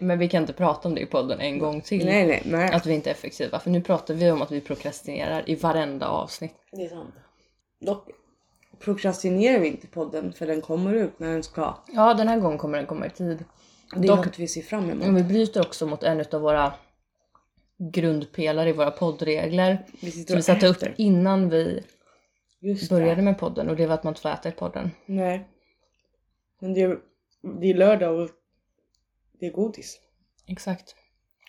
Men vi kan inte prata om det i podden en gång till. Nej, nej, nej. Att vi inte är effektiva. För nu pratar vi om att vi prokrastinerar i varenda avsnitt. Det är sant. Dock prokrastinerar vi inte podden för den kommer ut när den ska. Ja, den här gången kommer den komma i tid. Det är Dock- något vi ser fram emot. Men vi bryter också mot en av våra grundpelare i våra poddregler. Vi Som vi satte upp innan vi Just började det. med podden och det var att man inte får äta i podden. Nej. Men det är, det är lördag och det är godis. Exakt.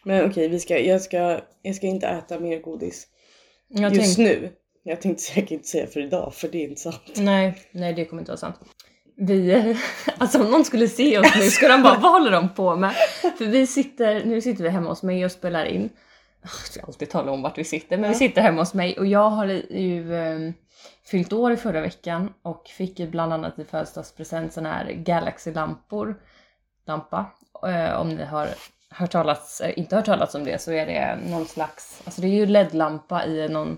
Men okej, vi ska, jag, ska, jag ska inte äta mer godis. Jag Just tänkte, nu. Jag tänkte säkert inte säga för idag för det är inte sant. nej, nej det kommer inte vara sant. Vi, alltså om någon skulle se oss nu skulle de bara vad håller de på med? För vi sitter, nu sitter vi hemma hos mig och spelar in. Jag ska alltid tala om vart vi sitter men vi Ja. sitter hemma hos mig och jag har ju eh, fyllt år i förra veckan och fick ju bland annat i födelsedagspresent sån här Galaxy-lampor. Lampa. Eh, om ni har hört talas, eh, inte hört talas om det så är det någon slags, alltså det är ju LED-lampa i någon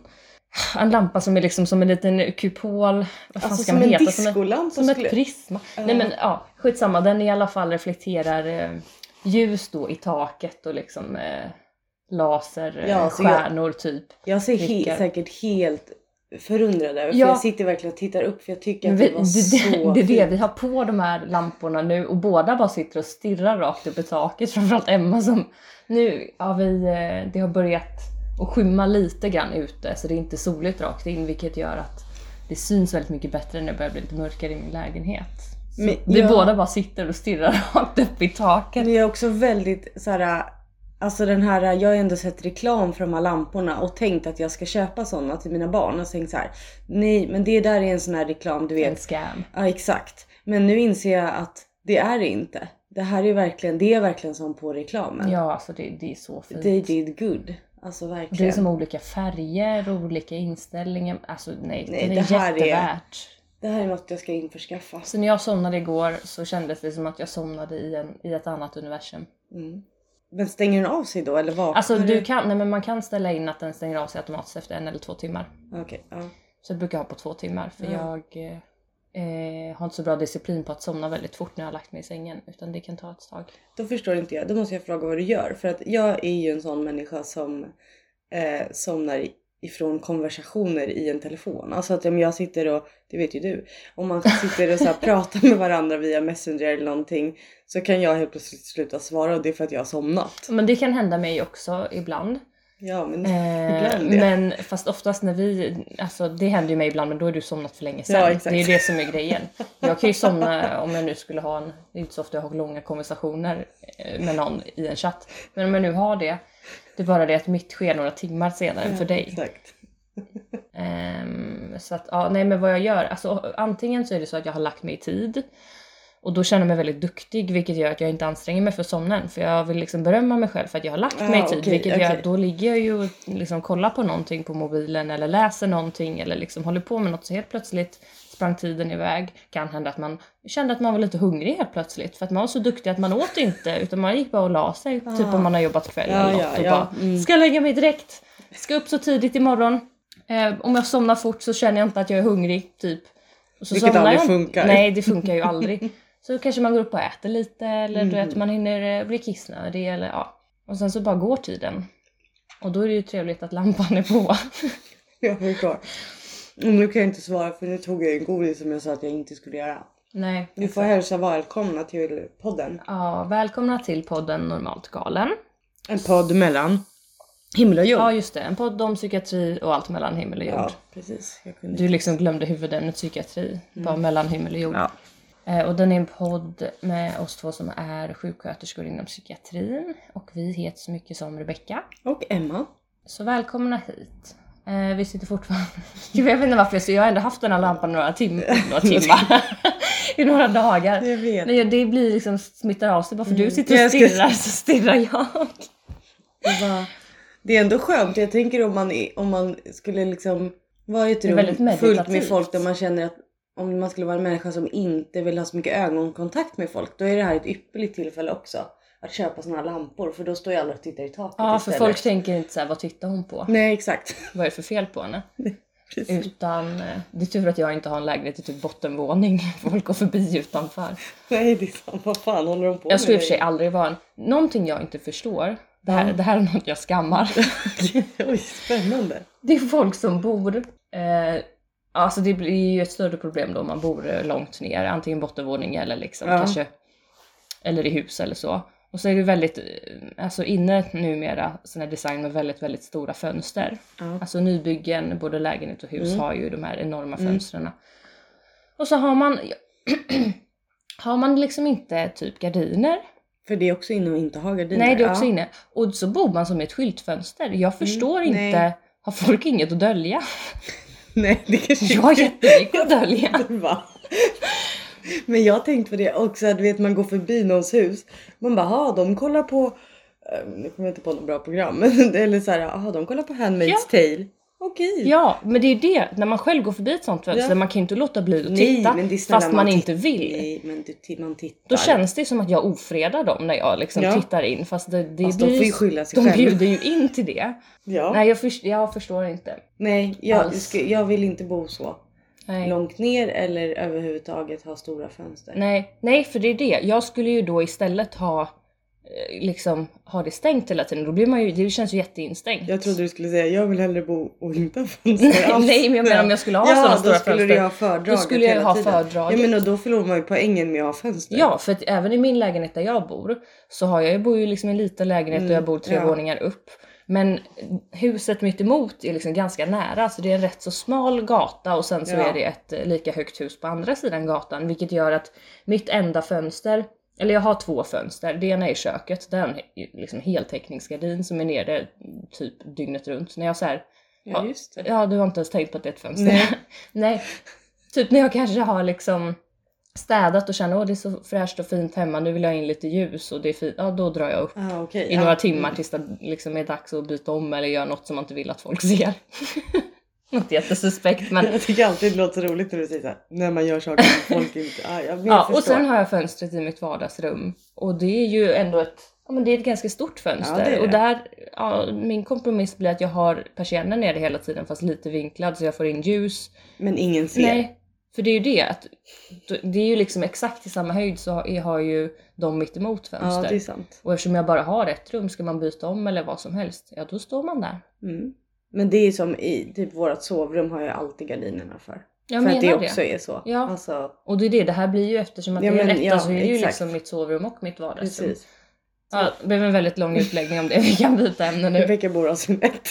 en lampa som är liksom som en liten kupol. Vad Alltså som en heta? Som, en, discolampa som ett prisma. Ja. Nej men ja, skitsamma. Den i alla fall reflekterar eh, ljus då i taket och liksom eh, laser, eh, Ja, jag- stjärnor typ. Jag ser he- säkert helt förundrad över för Ja. jag sitter verkligen och tittar upp för jag tycker att vi, det var det, så det, är det, vi har på de här lamporna nu och båda bara sitter och stirrar rakt upp i taket. Framförallt Emma som nu, ja vi, eh, det har börjat att skymma lite grann ute så det är inte soligt rakt in vilket gör att det syns väldigt mycket bättre när det börjar bli lite mörkare i min lägenhet. Så Men vi jag- båda bara sitter och stirrar rakt upp i taket. Men jag är också väldigt såhär, alltså den här, jag har ändå sett reklam för de här lamporna och tänkt att jag ska köpa sådana till mina barn och tänkt så här. nej men det där är en sån här reklam du En vet. scam. Ja exakt. Men nu inser jag att det är det inte. Det här är verkligen, det är verkligen som på reklamen. Ja alltså det, det är så fint. They did good. Alltså Det är verkligen. som olika färger och olika inställningar. Alltså nej, Nej, det är det här är- jättevärt. Det här är något jag ska införskaffa. Så när jag somnade igår så kändes det som att jag somnade i, en, i ett annat universum. Mm. Men stänger den av sig då eller vaknar Alltså du kan, nej men man kan ställa in att den stänger av sig automatiskt efter en eller två timmar. Okej, ja. Så jag brukar ha på två timmar för Ja. jag eh, har inte så bra disciplin på att somna väldigt fort när jag har lagt mig i sängen. Utan det kan ta ett tag. Då förstår inte jag. Då måste jag fråga vad du gör. För att jag är ju en sån människa som eh, somnar ifrån konversationer i en telefon. Alltså att om jag sitter och, det vet ju du, om man sitter och så pratar med varandra via messenger eller någonting så kan jag helt plötsligt sluta svara och det är för att jag har somnat. Men det kan hända mig också ibland. Ja men Eh, ibland ja. men fast oftast när vi, alltså det händer ju mig ibland men då är du somnat för länge sedan. Ja, exakt. det är ju det som är grejen. Jag kan ju somna om jag nu skulle ha en, det är inte så ofta jag har långa konversationer eh, med någon i en chatt. Men om jag nu har det, det är bara det att mitt sker några timmar senare än för dig. Exakt. Ehm, så att, ja, nej men vad jag gör, alltså antingen så är det så att jag har lagt mig i tid och då känner jag mig väldigt duktig vilket gör att jag inte anstränger mig för sömnen för jag vill liksom berömma mig själv för att jag har lagt Ah, mig i tid okej, vilket gör okej. att då ligger jag ju och liksom kollar på någonting på mobilen eller läser någonting eller liksom håller på med något så helt plötsligt sprang tiden iväg. Kan hända att man kände att man var lite hungrig helt plötsligt för att man var så duktig att man åt inte utan man gick bara och la sig typ Ah. om man har jobbat kväll Ja, eller något ja, och ja, bara mm. ska lägga mig direkt, ska upp så tidigt imorgon. Eh, om jag somnar fort så känner jag inte att jag är hungrig, typ. Och så Vilket aldrig jag. funkar. Nej, det funkar ju aldrig. så kanske man går upp och äter lite eller du Mm. vet, man hinner eh, bli kissnödig eller ja. Och sen så bara går tiden. Och då är det ju trevligt att lampan är på. Jag förstår. Och nu kan jag inte svara för nu tog jag en godis som jag sa att jag inte skulle göra. Nej. Du får hälsa välkomna till podden. Ja, välkomna till podden Normalt galen. En podd mellan himmel och jord. Ja, just det. En podd om psykiatri och allt mellan himmel och jord. Ja, precis. Jag Du liksom glömde huvudämnet psykiatri, bara mellan himmel och jord. Ja. Eh, Och den är en podd med oss två som är sjuksköterskor inom psykiatrin. Och vi heter så mycket som Rebecka. Och Emma. Så välkomna hit. Eh, vi sitter fortfarande... Jag vet inte varför jag, så jag har ändå haft den här lampan några, tim- några timmar. I några dagar. Jag vet. Nej, det blir liksom smittar av sig. Bara för du sitter och Jag stirrar så stirrar jag. Det, var... det är ändå skönt. Jag tänker om man, om man skulle liksom vara i ett rum fullt med folk där man känner att om man skulle vara en människa som inte vill ha så mycket ögonkontakt med folk. Då är det här ett ypperligt tillfälle också. Att köpa såna här lampor för då står ju alla och tittar i taket Ja, för istället. folk tänker inte så här, vad tittar hon på? Nej exakt. Vad är det för fel på henne? Utan eh, det är tur att jag inte har en lägenhet i typ bottenvåning. Folk går förbi utanför. Nej det är sant. Vad fan håller de på Jag skulle i och med för sig aldrig vara en... Någonting jag inte förstår. Det här, Ja. det här är något jag skammar. Oj spännande. Det är folk som bor... Eh, alltså det blir ju ett större problem då om man bor eh, långt ner. Antingen bottenvåning eller liksom Ja. kanske... Eller i hus eller så. Och så är det väldigt, eh, alltså inne numera, sån här design med väldigt, väldigt stora fönster. Ja. Alltså nybyggen, både lägenhet och hus Mm. har ju de här enorma Mm. fönstren. Och så har man, har man liksom inte typ gardiner. För det är också inne och inte ha gardiner. Nej det är också ja. inne. Och så bor man som i ett skyltfönster. Jag förstår Mm, nej. inte, har folk inget att dölja? Nej det kanske Jag har jättemycket att dölja. Men jag har tänkt på det också, du vet man går förbi någons hus. Man bara, ha de kollar på, eh, nu kommer jag inte på något bra program, men eller så här, aha, de kollar på Handmaid's Ja. Tale. Okej. Ja, men det är ju det. När man själv går förbi ett sånt fönster, Ja. man kan ju inte låta bli att Nej, titta. det snälla, fast man titt- inte vill. Nej, men du, ti- man tittar. Då känns det som att jag ofredar dem när jag liksom Ja. tittar in. Fast det, det Fast de blir får ju skylla sig De själva. bjuder ju in till det. Ja. Nej jag, först, jag förstår inte. Nej, jag, jag vill inte bo så. Nej. Långt ner eller överhuvudtaget ha stora fönster. Nej, nej för det är det. Jag skulle ju då istället ha liksom ha det stängt hela tiden. Då blir man ju, det känns ju jätteinstängt. Jag trodde du skulle säga jag vill hellre bo och inte ha fönster alls. Nej men jag menar om jag skulle ha ja, sådana då stora skulle fönster. du ha fördraget då skulle jag ha tiden. fördraget. Ja men och då förlorar man ju poängen med att ha fönster. Ja, för att även i min lägenhet där jag bor så har jag, jag bor ju liksom i en liten lägenhet och Mm, jag bor tre ja. våningar upp. Men huset mitt emot är liksom ganska nära, så det är en rätt så smal gata och sen så Ja. är det ett eh, lika högt hus på andra sidan gatan, vilket gör att mitt enda fönster, eller jag har två fönster, det ena är i köket, där är en liksom heltäckningsgardin som är nere typ dygnet runt. När jag så här, ja just det. Ja, du har inte ens tänkt på att det är ett fönster. Nej. Nej. Typ när jag kanske har liksom städat och känner att det är så fräscht och fint hemma, nu vill jag ha in lite ljus och det är fint. Ja, då drar jag upp Ah, okej. i ja. några timmar tills det liksom är dags att byta om eller göra något som man inte vill att folk ser. något jättesuspekt men Jag tycker alltid det låter roligt när du säger såhär, när man gör saker som folk inte... Ah, jag, jag Ja, och sen har jag fönstret i mitt vardagsrum. Och det är ju ändå ett, ja, men det är ett ganska stort fönster. Ja, det är Och det. där, ja, min kompromiss blir att jag har persiennen nere hela tiden fast lite vinklad så jag får in ljus. Men ingen ser. Nej, för det är ju det att det är ju liksom exakt i samma höjd så har- ju de mitt emot ja fönster. det är sant. Och eftersom jag bara har ett rum, ska man byta om eller vad som helst, ja då står man där. Mm. Men det är som i typ vårt sovrum har jag alltid gardinerna för. Jag för att det menar det. också är så. Ja. Alltså, Och det är det, det här blir ju eftersom att Ja, det är men, etta ja, så är det ju liksom mitt sovrum och mitt vardagsrum. precis. Ja, det blev en väldigt lång utläggning om det. Vi kan byta ämne nu. Rebecka bor alltså i ett.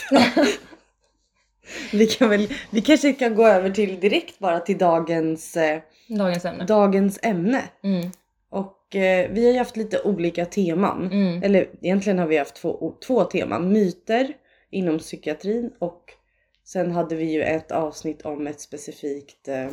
vi kan väl, vi kanske kan gå över till direkt bara till dagens, eh, Dagens ämne. dagens ämne. Mm, Och eh, vi har ju haft lite olika teman. mm. Eller egentligen har vi haft två, två teman. Myter inom psykiatrin och sen hade vi ju ett avsnitt om ett specifikt, eh,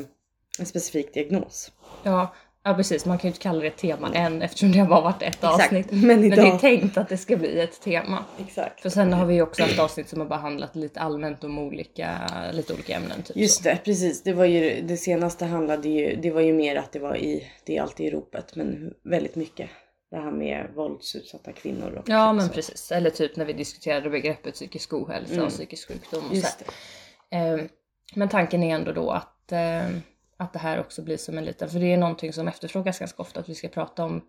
en specifik diagnos. Ja, ja, precis. Man kan ju inte kalla det tema än eftersom det har bara varit ett avsnitt. Men Men idag... det är tänkt att det ska bli ett tema. Exakt. För sen har vi ju också haft avsnitt som har behandlat lite allmänt om olika, lite olika ämnen. Typ Just så. det, precis. Det var ju det senaste handlade ju, det var ju mer att det var i, det är alltid i ropet, men väldigt mycket det här med våldsutsatta kvinnor och Ja men så. precis. Eller typ när vi diskuterade begreppet psykisk ohälsa Mm. och psykisk sjukdom. Och så Just här. det. Eh, Men tanken är ändå då att, eh, att det här också blir som en liten, för det är någonting som efterfrågas ganska ofta att vi ska prata om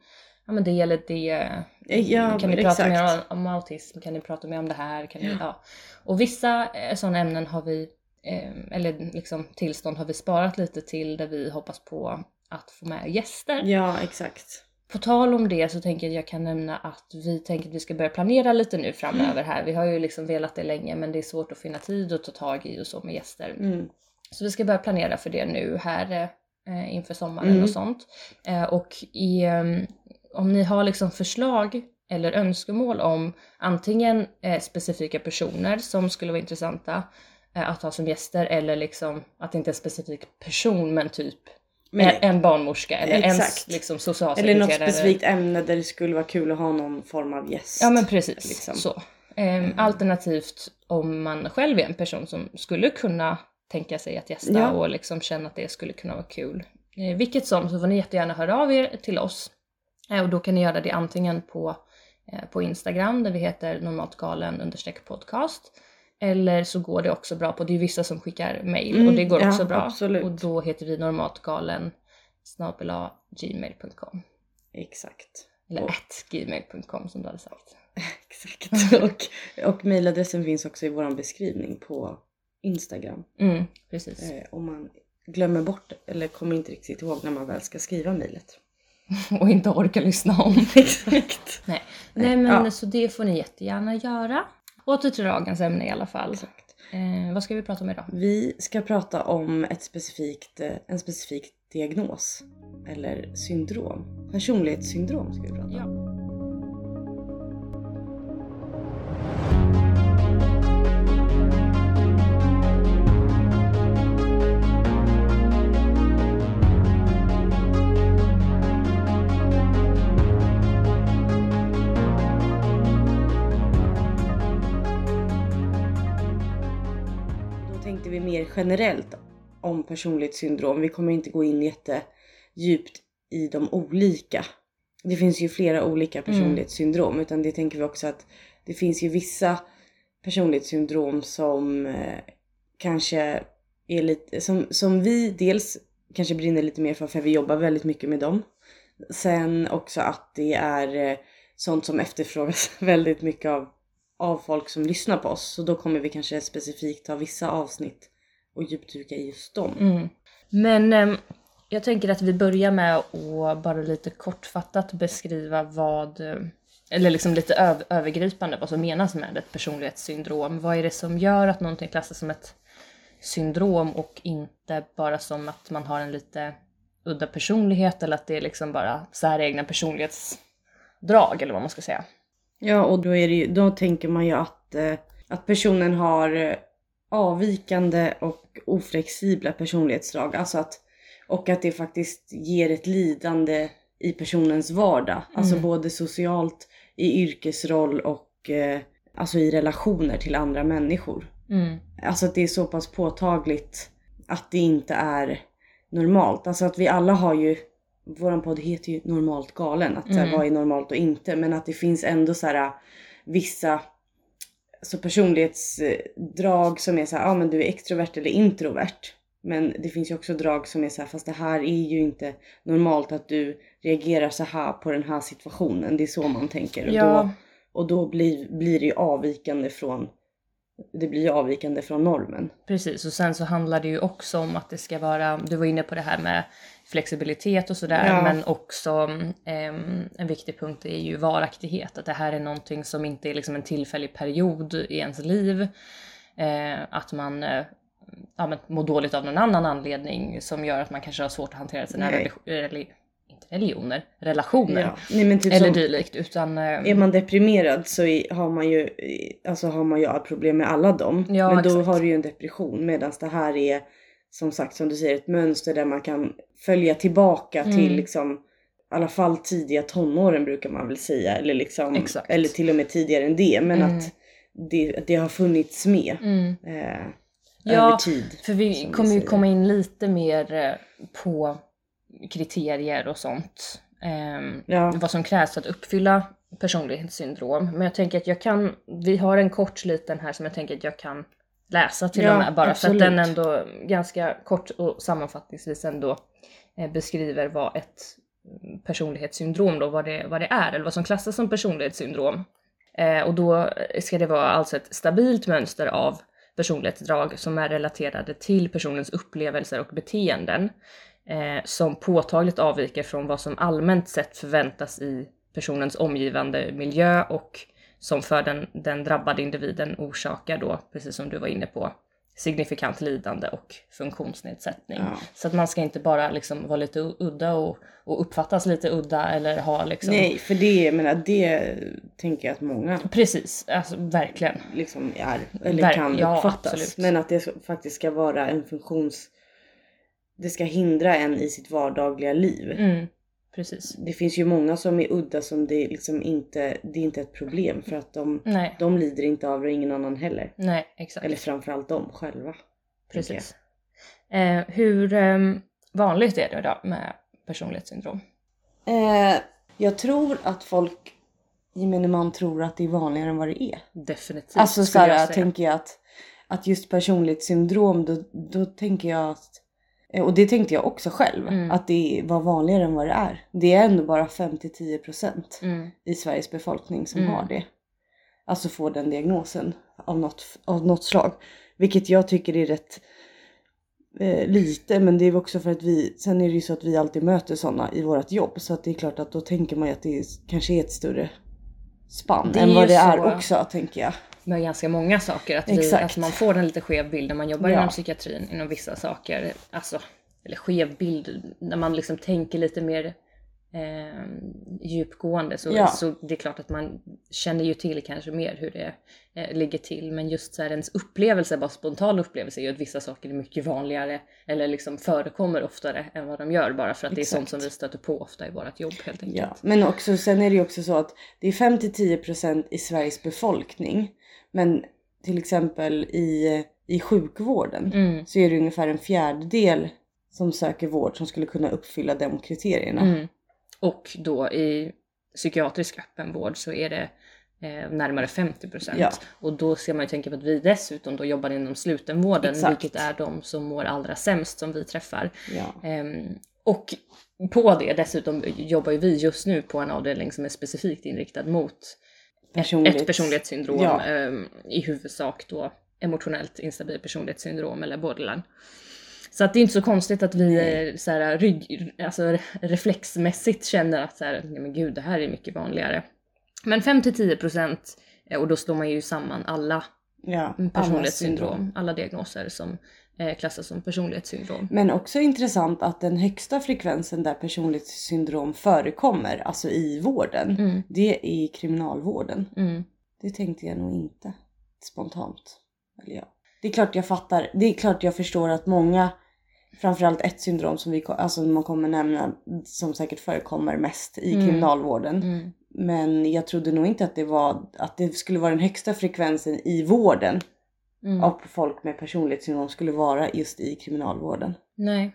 ja men det eller det. Ja, kan ni prata exakt. mer om, om autism? Kan ni prata mer om det här? Kan ni, ja. Och vissa eh, sådana ämnen har vi, eh, eller liksom tillstånd har vi sparat lite till där vi hoppas på att få med gäster. Ja, exakt. På tal om det så tänker jag att jag kan nämna att vi tänker att vi ska börja planera lite nu framöver här. Vi har ju liksom velat det länge men det är svårt att finna tid att ta tag i och så med gäster. Mm. Så vi ska börja planera för det nu här eh, inför sommaren Mm. och sånt. Eh, och i, eh, om ni har liksom förslag eller önskemål om antingen eh, specifika personer som skulle vara intressanta eh, att ha som gäster eller liksom att det inte är en specifik person men typ Men, en, en barnmorska eller en Exakt. liksom eller socialsekreterare. något specifikt ämne där det skulle vara kul att ha någon form av gäst. Ja men precis. liksom. Så. Ehm, Alternativt om man själv är en person som skulle kunna tänka sig att gästa Ja. och liksom känna att det skulle kunna vara kul. Eh, vilket som så får ni jättegärna höra av er till oss. Eh, och då kan ni göra det antingen på, eh, på Instagram där vi heter normaltgalen podcast. Eller så går det också bra på, det är vissa som skickar mail Mm, och det går ja, också bra. absolut. Och då heter vi normaltgalen snabel-a gmail.com. Exakt. Eller Och- at gmail.com som du hade sagt. Exakt. och, och mailadressen finns också i vår beskrivning på Instagram. Mm, precis. Eh, om man glömmer bort eller kommer inte riktigt ihåg när man väl ska skriva mejlet. Och inte orkar lyssna om. Exakt. Nej, Nej men Ja. så det får ni jättegärna göra. Åter till dagens ämne i alla fall. Eh, vad ska vi prata om idag? Vi ska prata om ett specifikt, eh, en specifik diagnos. Eller syndrom. Personlighetssyndrom ska vi prata om. Ja. Mer generellt om personlighetssyndrom. Vi kommer inte gå in jättedjupt i de olika. Det finns ju flera olika personlighetssyndrom utan det tänker vi också att det finns ju vissa personlighetssyndrom som eh, kanske är lite, som, som vi dels kanske brinner lite mer för för vi jobbar väldigt mycket med dem. Sen också att det är eh, sånt som efterfrågas väldigt mycket av, av folk som lyssnar på oss. Så då kommer vi kanske specifikt ta vissa avsnitt och djupdyka i just dem. Mm. Men ehm, jag tänker att vi börjar med att bara lite kortfattat beskriva vad, eh, eller liksom lite öv- övergripande vad som menas med ett personlighetssyndrom. Vad är det som gör att någonting klassas som ett syndrom och inte bara som att man har en lite udda personlighet eller att det är liksom bara säregna personlighetsdrag eller vad man ska säga. Ja, och då, är det ju, då tänker man ju att, eh, att personen har eh, avvikande och oflexibla personlighetsdrag. Alltså att, och att det faktiskt ger ett lidande i personens vardag. Alltså Mm. både socialt, i yrkesroll och eh, alltså i relationer till andra människor. Mm. Alltså att det är så pass påtagligt att det inte är normalt. Alltså att vi alla har ju, våran podd heter ju normalt galen. Att så här, Mm. vad är normalt och inte. Men att det finns ändå så här vissa alltså personlighetsdrag som är så här, ja ah, men du är extrovert eller introvert. Men det finns ju också drag som är så här, fast det här är ju inte normalt att du reagerar så här på den här situationen. Det är så man tänker. Och Ja. då, och då blir, blir det ju avvikande från det blir ju avvikande från normen. Precis, och sen så handlar det ju också om att det ska vara, du var inne på det här med flexibilitet och sådär, Ja. men också ehm, en viktig punkt är ju varaktighet, att det här är någonting som inte är liksom en tillfällig period i ens liv. Eh, att man eh, ja, men mår dåligt av någon annan anledning som gör att man kanske har svårt att hantera sina eller, inte religioner, relationer. Ja. Typ Eller som, dylikt, utan... eh, är man deprimerad så har man ju, alltså har man ju problem med alla dem. Ja, men då exakt. har du ju en depression medan det här är som sagt som du säger ett mönster där man kan följa tillbaka Mm. till liksom i alla fall tidiga tonåren brukar man väl säga eller liksom Exakt. eller till och med tidigare än det men Mm. att det, det har funnits med mm. eh, Ja, över tid. För vi kommer ju komma in lite mer eh, på kriterier och sånt. Ehm, Ja. Vad som krävs för att uppfylla personlighetssyndrom. Men jag tänker att jag kan, vi har en kort liten här som jag tänker att jag kan läsa till Ja, och med bara absolut. för att den ändå ganska kort och sammanfattningsvis ändå eh, beskriver vad ett mm, personlighetssyndrom då, vad det, vad det är eller vad som klassas som personlighetssyndrom. Eh, och då ska det vara alltså ett stabilt mönster av personlighetsdrag som är relaterade till personens upplevelser och beteenden eh, som påtagligt avviker från vad som allmänt sett förväntas i personens omgivande miljö och som för den, den drabbade individen orsakar då, precis som du var inne på, signifikant lidande och funktionsnedsättning. Ja. Så att man ska inte bara liksom vara lite udda och, och uppfattas lite udda eller ha liksom... Nej för det, menar det tänker jag att många Precis, alltså verkligen. liksom är eller Verk- kan ja, uppfattas. absolut. Men att det faktiskt ska vara en funktions... Det ska hindra en i sitt vardagliga liv. Mm, precis. Det finns ju många som är udda som det liksom inte, det är inte ett problem för att de, Nej, de lider inte av det och ingen annan heller. nej exakt. Eller framförallt de själva. Precis. Eh, hur ehm, vanligt är det då med personlighetssyndrom? Eh, jag tror att folk gemene man tror att det är vanligare än vad det är. Definitivt. Alltså så skulle jag tänker jag att, att just personlighetssyndrom då, då tänker jag att eh, och det tänkte jag också själv, Mm. att det var vanligare än vad det är. Det är ändå bara 5-10% Mm. i Sveriges befolkning som Mm. har det. Alltså får den diagnosen av något, av något slag. Vilket jag tycker är rätt eh, lite men det är också för att vi, sen är det ju så att vi alltid möter sådana i vårt jobb så att det är klart att då tänker man ju att det är, kanske är ett större spann är än vad det är så. också tänker jag. Med ganska många saker. Att, vi, Exakt. att man får en lite skev bild när man jobbar Ja. inom psykiatrin, inom vissa saker. Alltså, eller skev bild, när man liksom tänker lite mer eh, djupgående så, Ja. så det är klart att man känner ju till kanske mer hur det eh, ligger till. Men just så här, ens upplevelse, bara spontan upplevelse är ju att vissa saker är mycket vanligare eller liksom förekommer oftare än vad de gör bara för att det är sånt Exakt. som vi stöter på ofta i vårt jobb helt enkelt. Ja, men också sen är det ju också så att det är 5-10% i Sveriges befolkning. Men till exempel i, i sjukvården Mm. så är det ungefär en fjärdedel som söker vård som skulle kunna uppfylla de kriterierna. Mm. Och då i psykiatrisk öppenvård så är det eh, närmare 50 Ja. Och då ska man ju tänka på att vi dessutom då jobbar inom slutenvården, Exakt. vilket är de som mår allra sämst som vi träffar. Ja. Ehm, och på det dessutom jobbar ju vi just nu på en avdelning som är specifikt inriktad mot Personligt. ett personlighetssyndrom, Ja. ehm, i huvudsak då emotionellt instabil personlighetssyndrom eller borderline. Så att det är inte så konstigt att vi eh, så här, rygg, alltså, reflexmässigt känner att så här, nej men gud det här är mycket vanligare. Men 5-10% eh, och då slår man ju samman alla Ja, personlighetssyndrom, alla diagnoser som eh, klassas som personlighetssyndrom. Men också intressant att den högsta frekvensen där personlighetssyndrom förekommer, alltså i vården, Mm, det är i kriminalvården. mm, Det tänkte jag nog inte spontant. Eller ja. Det är klart jag fattar. Det är klart jag förstår att många, framförallt ett syndrom som vi, alltså man kommer nämna som säkert förekommer mest i Mm. kriminalvården. mm, Men jag trodde nog inte att det var att det skulle vara den högsta frekvensen i vården mm. av folk med personlighetssyndrom skulle vara just i kriminalvården. Nej.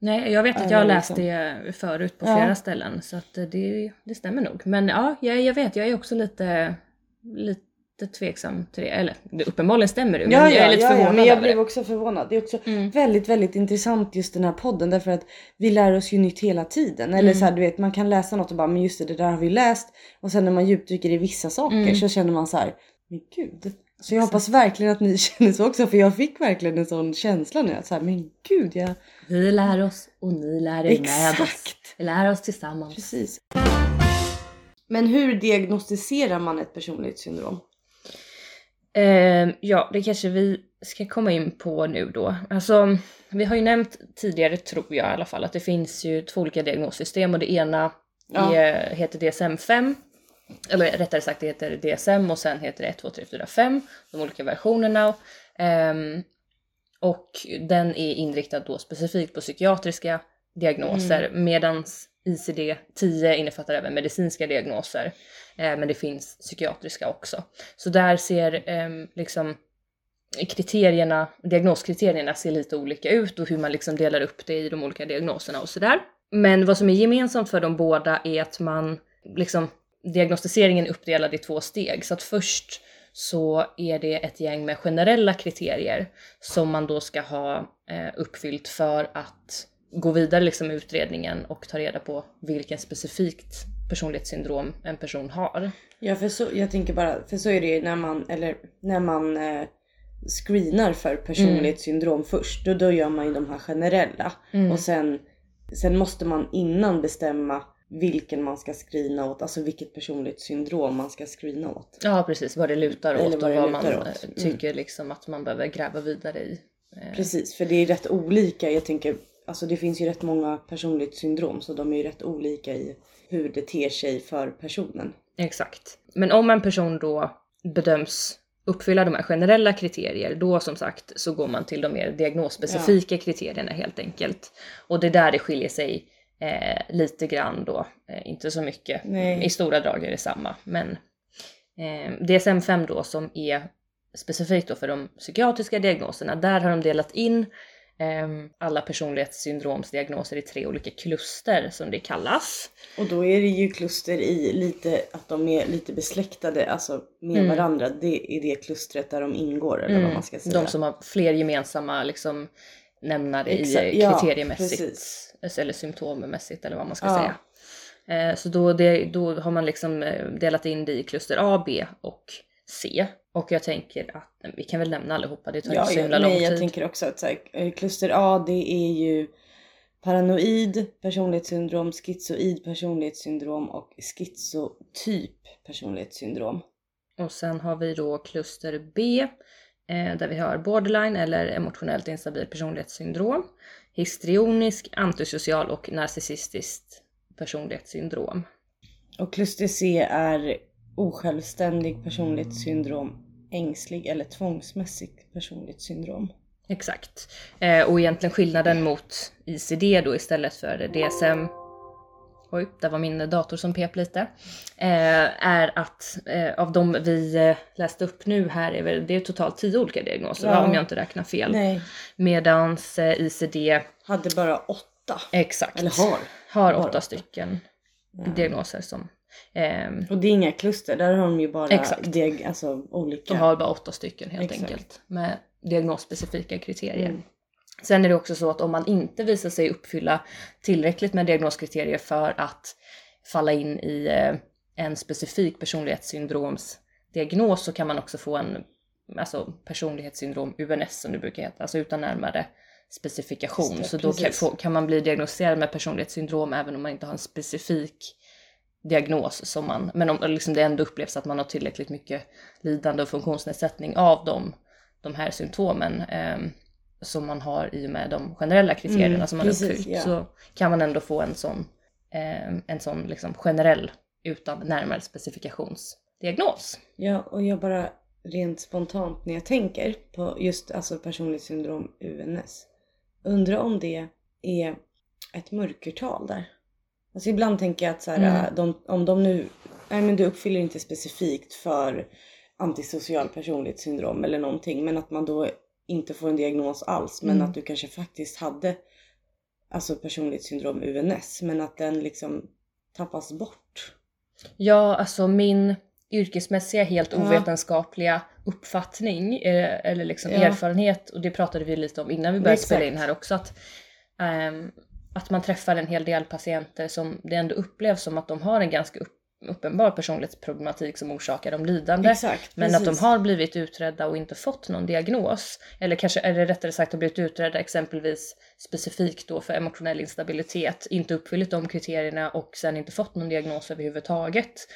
Nej, jag vet att Ja, jag har läst liksom- det förut på Ja. flera ställen så att det, det stämmer nog. Men ja, jag, jag vet, jag är också lite, lite tveksam till det. Eller det uppenbarligen stämmer det, men jag är lite förvånad men jag blev också förvånad. Det är också Mm. väldigt, väldigt intressant just den här podden därför att vi lär oss ju nytt hela tiden. Eller Mm. så här, du vet, man kan läsa något och bara, men just det, det där har vi läst. Och sen när man djupdyker i vissa saker Mm. så känner man så här, men gud. Så jag hoppas verkligen att ni känner så också för jag fick verkligen en sån känsla nu att så här, men gud jag... Vi lär oss och ni lär er med oss. Exakt! Vi lär oss tillsammans. Precis. Men hur diagnostiserar man ett personlighetssyndrom? Eh, ja, det kanske vi ska komma in på nu då. Alltså, vi har ju nämnt tidigare, tror jag i alla fall, att det finns ju två olika diagnossystem och det ena Ja. är, heter DSM-5. Eller rättare sagt det heter DSM och sen heter det 1, 2, 3, 4, 5. De olika versionerna. Ehm, och den är inriktad då specifikt på psykiatriska diagnoser medans ICD-10 innefattar även medicinska diagnoser. Eh, men det finns psykiatriska också. Så där ser ehm, liksom kriterierna, diagnoskriterierna ser lite olika ut och hur man liksom delar upp det i de olika diagnoserna och sådär. Men vad som är gemensamt för de båda är att man liksom diagnostiseringen är uppdelad i två steg. Så att först så är det ett gäng med generella kriterier som man då ska ha eh, uppfyllt för att gå vidare liksom med utredningen och ta reda på vilken specifikt personlighetssyndrom en person har. Ja för så, jag tänker bara, för så är det ju när man, eller när man eh, screenar för personlighetssyndrom först. Då, då gör man ju de här generella. Mm. Och sen, sen måste man innan bestämma vilken man ska screena åt, alltså vilket personlighetssyndrom man ska screena åt. Ja precis, vad det lutar åt Eller och vad det vad man åt. eh, Mm. tycker liksom att man behöver gräva vidare i. Eh, Precis, för det är rätt olika. Jag tänker, alltså det finns ju rätt många personlighetssyndrom så de är ju rätt olika i hur det ter sig för personen. Exakt. Men om en person då bedöms uppfylla de här generella kriterier, då som sagt så går man till de mer diagnosspecifika kriterierna helt enkelt. Och det är där det skiljer sig eh, lite grann då, eh, inte så mycket. Nej. I stora drag är det samma, men eh, DSM-5 då som är specifikt då för de psykiatriska diagnoserna, där har de delat in ehm, alla personlighetssyndromsdiagnoser i tre olika kluster som det kallas. Och då är det ju kluster i lite att de är lite besläktade alltså med Mm. varandra. Det är det klustret där de ingår eller vad man ska säga. De som har fler gemensamma liksom, nämnare Exakt, i ja, kriteriemässigt precis. eller symptommässigt eller vad man ska Ja. säga. Eh, så då, det, då har man liksom eh, delat in det i kluster A, B och C. Och jag tänker att vi kan väl nämna allihopa, det tar Ja, inte så ja, himla lång nej, jag tid. tänker också att så här, eh, kluster A det är ju paranoid personlighetssyndrom, schizoid personlighetssyndrom och schizotyp personlighetssyndrom. Och sen har vi då kluster B där vi har borderline eller emotionellt instabil personlighetssyndrom, histrionisk, antisocial och narcissistiskt personlighetssyndrom. Och kluster C är osjälvständig personlighetssyndrom, ängslig eller tvångsmässigt personlighetssyndrom. Exakt. Eh, och egentligen skillnaden mot ICD då istället för DSM Oj, där var min dator som pep lite. Eh, är att eh, av de vi eh, läste upp nu här är väl, det är totalt tio olika diagnoser Ja. om jag inte räknar fel. Nej, Medans eh, ICD, hade bara åtta. exakt, Eller har. har åtta åtta. stycken Ja. diagnoser som ehm, Och det är inga kluster, där har de ju bara Exakt. diag- alltså, olika. De har bara åtta stycken helt Exakt. enkelt med diagnosspecifika kriterier. Mm. Sen är det också så att om man inte visar sig uppfylla tillräckligt med diagnoskriterier för att falla in i eh, en specifik personlighetssyndromsdiagnos så kan man också få en alltså personlighetssyndrom UNS som det brukar heta, alltså utan närmare specifikation. Det, så då kan, få, kan man bli diagnostiserad med personlighetssyndrom även om man inte har en specifik diagnos som man, men om liksom det ändå upplevs att man har tillräckligt mycket lidande och funktionsnedsättning av de, de här symptomen ehm, som man har i och med de generella kriterierna Mm, som man precis, uppfyllt ja. så kan man ändå få en sån, ehm, en sån liksom generell utan närmare specifikationsdiagnos. Ja, och jag bara rent spontant när jag tänker på just alltså personlighetssyndrom UNS. Undrar om det är ett mörkertal där. Alltså ibland tänker jag att så här, Mm. de, om de nu, nej men du uppfyller inte specifikt för antisocial personlighetssyndrom eller någonting men att man då inte får en diagnos alls men Mm. att du kanske faktiskt hade alltså personlighetssyndrom UNS men att den liksom tappas bort. Ja, alltså min yrkesmässiga, helt Ja. ovetenskapliga uppfattning eh, eller liksom Ja. erfarenhet, och det pratade vi lite om innan vi började spela in här också, att, ehm, att man träffar en hel del patienter som det ändå upplevs som att de har en ganska upp, uppenbar personlighetsproblematik som orsakar dem lidande. Exakt, Men att de har blivit utredda och inte fått någon diagnos. Eller kanske, eller rättare sagt har blivit utredda exempelvis specifikt då för emotionell instabilitet, inte uppfyllt de kriterierna och sen inte fått någon diagnos överhuvudtaget.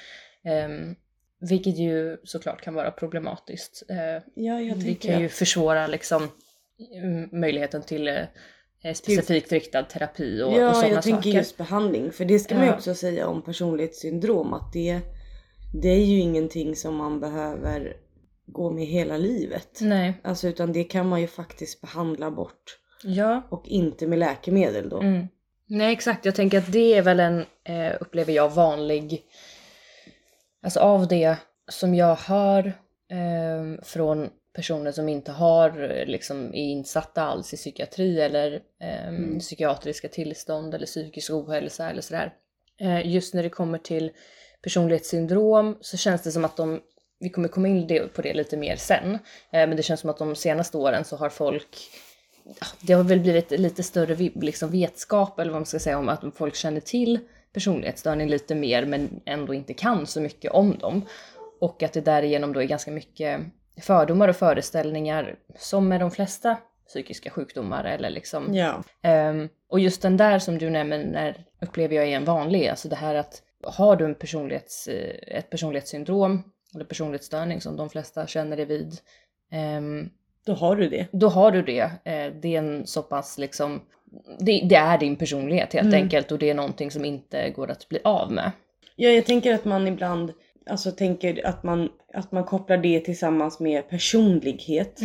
Um, vilket ju såklart kan vara problematiskt. Eh, Ja, jag det kan ju försvåra liksom mm, möjligheten till eh, specifikt riktad terapi och, ja, och sådana jag tänker saker. just behandling. För det ska man ju Ja. också säga om personlighetssyndrom att det, det är ju ingenting som man behöver gå med hela livet. Nej, Alltså utan det kan man ju faktiskt behandla bort. ja. Och inte med läkemedel då. Mm. Nej exakt, jag tänker att det är väl en, eh, upplever jag, vanlig, alltså av det som jag hör eh, från personer som inte har, eh, liksom är insatta alls i psykiatri eller eh, Mm. psykiatriska tillstånd eller psykisk ohälsa eller sådär. Eh, just när det kommer till personlighetssyndrom så känns det som att de, vi kommer komma in på det lite mer sen, eh, men det känns som att de senaste åren så har folk det har väl blivit lite större liksom vetskap eller vad man ska säga om att folk känner till personlighetsstörning lite mer men ändå inte kan så mycket om dem. Och att det därigenom då är ganska mycket fördomar och föreställningar som med de flesta psykiska sjukdomar eller liksom Ja. Ehm, och just den där som du nämner upplever jag är en vanlig, alltså det här att har du en personlighets, eh, ett personlighetssyndrom eller personlighetsstörning som de flesta känner det vid, ehm, Då har du det. då har du det. Eh, det är en så pass liksom, det, det är din personlighet helt Mm. enkelt och det är någonting som inte går att bli av med. Ja, jag tänker att man ibland alltså tänker att man, att man kopplar det tillsammans med personlighet.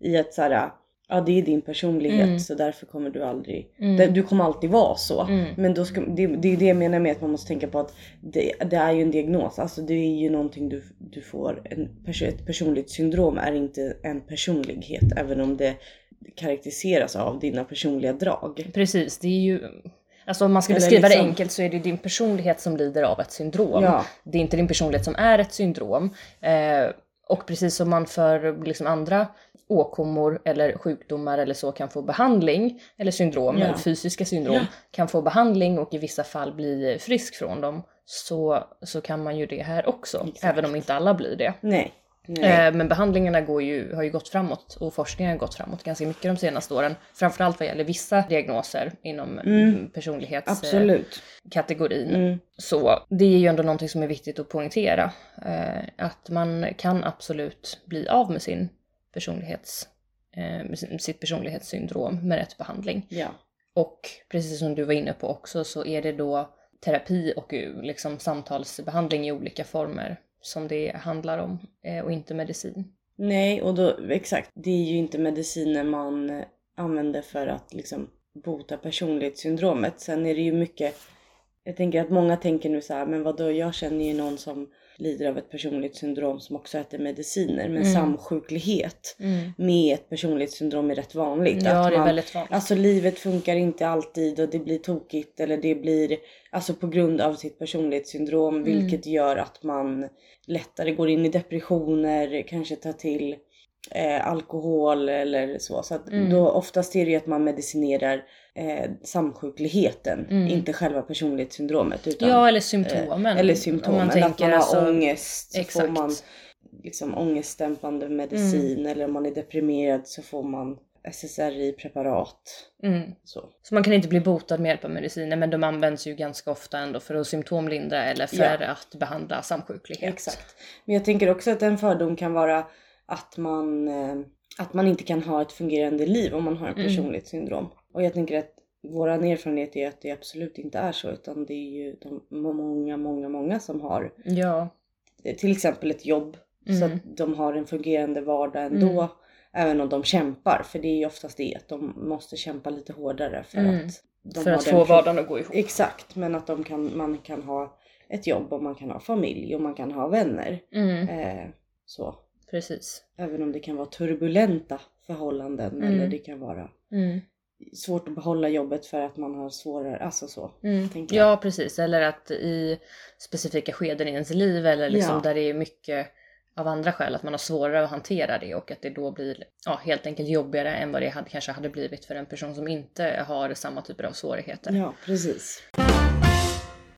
I att så här, ja det är din personlighet Mm. så därför kommer du aldrig, Mm. du kommer alltid vara så. Mm. Men då ska, det, det är det jag menar med att man måste tänka på att det, det är ju en diagnos. Alltså det är ju någonting du, du får. En, ett personligt syndrom är inte en personlighet även om det karaktäriseras av dina personliga drag. Precis, det är ju... Alltså om man ska Eller beskriva liksom- det enkelt så är det din personlighet som lider av ett syndrom. Ja. Det är inte din personlighet som är ett syndrom. Eh, och precis som man för liksom andra åkommor eller sjukdomar eller så kan få behandling, eller syndrom, Ja. eller fysiska syndrom, Ja. kan få behandling och i vissa fall bli frisk från dem, så, så kan man ju det här också. Exakt. Även om inte alla blir det. Nej. Nej. Eh, Men behandlingarna går ju, har ju gått framåt och forskningen har gått framåt ganska mycket de senaste åren. Framförallt vad gäller vissa diagnoser inom Mm. personlighetskategorin. Absolut. Mm. Så det är ju ändå någonting som är viktigt att poängtera. Eh, att man kan absolut bli av med sin personlighets, eh, med sitt personlighetssyndrom med rätt behandling. Ja. Och precis som du var inne på också så är det då terapi och eh, liksom samtalsbehandling i olika former som det handlar om eh, och inte medicin. Nej, och då exakt. Det är ju inte mediciner man eh, använder för att liksom bota personlighetssyndromet. Sen är det ju mycket. Jag tänker att många tänker nu så här, men vadå? Jag känner ju någon som lider av ett personlighetssyndrom som också äter mediciner. Men Mm. samsjuklighet med ett personlighetssyndrom är rätt vanligt. Ja, Att det är man- väldigt vanligt. Alltså livet funkar inte alltid och det blir tokigt eller det blir alltså på grund av sitt personlighetssyndrom Mm. vilket gör att man lättare går in i depressioner, kanske tar till eh, alkohol eller så. Så att Mm. då oftast är det ju att man medicinerar eh, samsjukligheten, Mm. inte själva personlighetssyndromet. Utan, Ja, eller symptomen. eller Om symptomen, man att man har alltså, ångest så exakt. får man liksom ångestdämpande medicin eller om man är deprimerad så får man SSRI-preparat. Mm. Så. Så man kan inte bli botad med hjälp av mediciner men de används ju ganska ofta ändå för att symptomlindra eller för Ja. att behandla samsjuklighet. Exakt. Men jag tänker också att en fördom kan vara att man, eh, att man inte kan ha ett fungerande liv om man har en Mm. personlighetssyndrom. Och jag tänker att våran erfarenhet är att det absolut inte är så utan det är ju de många, många, många som har Ja. eh, till exempel ett jobb så Mm. att de har en fungerande vardag ändå. Mm. Även om de kämpar, för det är ju oftast det att de måste kämpa lite hårdare för Mm. att de för att få vardagen att gå ihop. Exakt, men att de kan, man kan ha ett jobb och man kan ha familj och man kan ha vänner. Mm. Eh, så. Precis. Även om det kan vara turbulenta förhållanden Mm. eller det kan vara Mm. svårt att behålla jobbet för att man har svårare, alltså så. Mm. Ja precis, eller att i specifika skeden i ens liv eller liksom Ja. där det är mycket av andra skäl att man har svårare att hantera det och att det då blir ja, helt enkelt jobbigare än vad det hade, kanske hade blivit för en person som inte har samma typer av svårigheter. Ja, precis.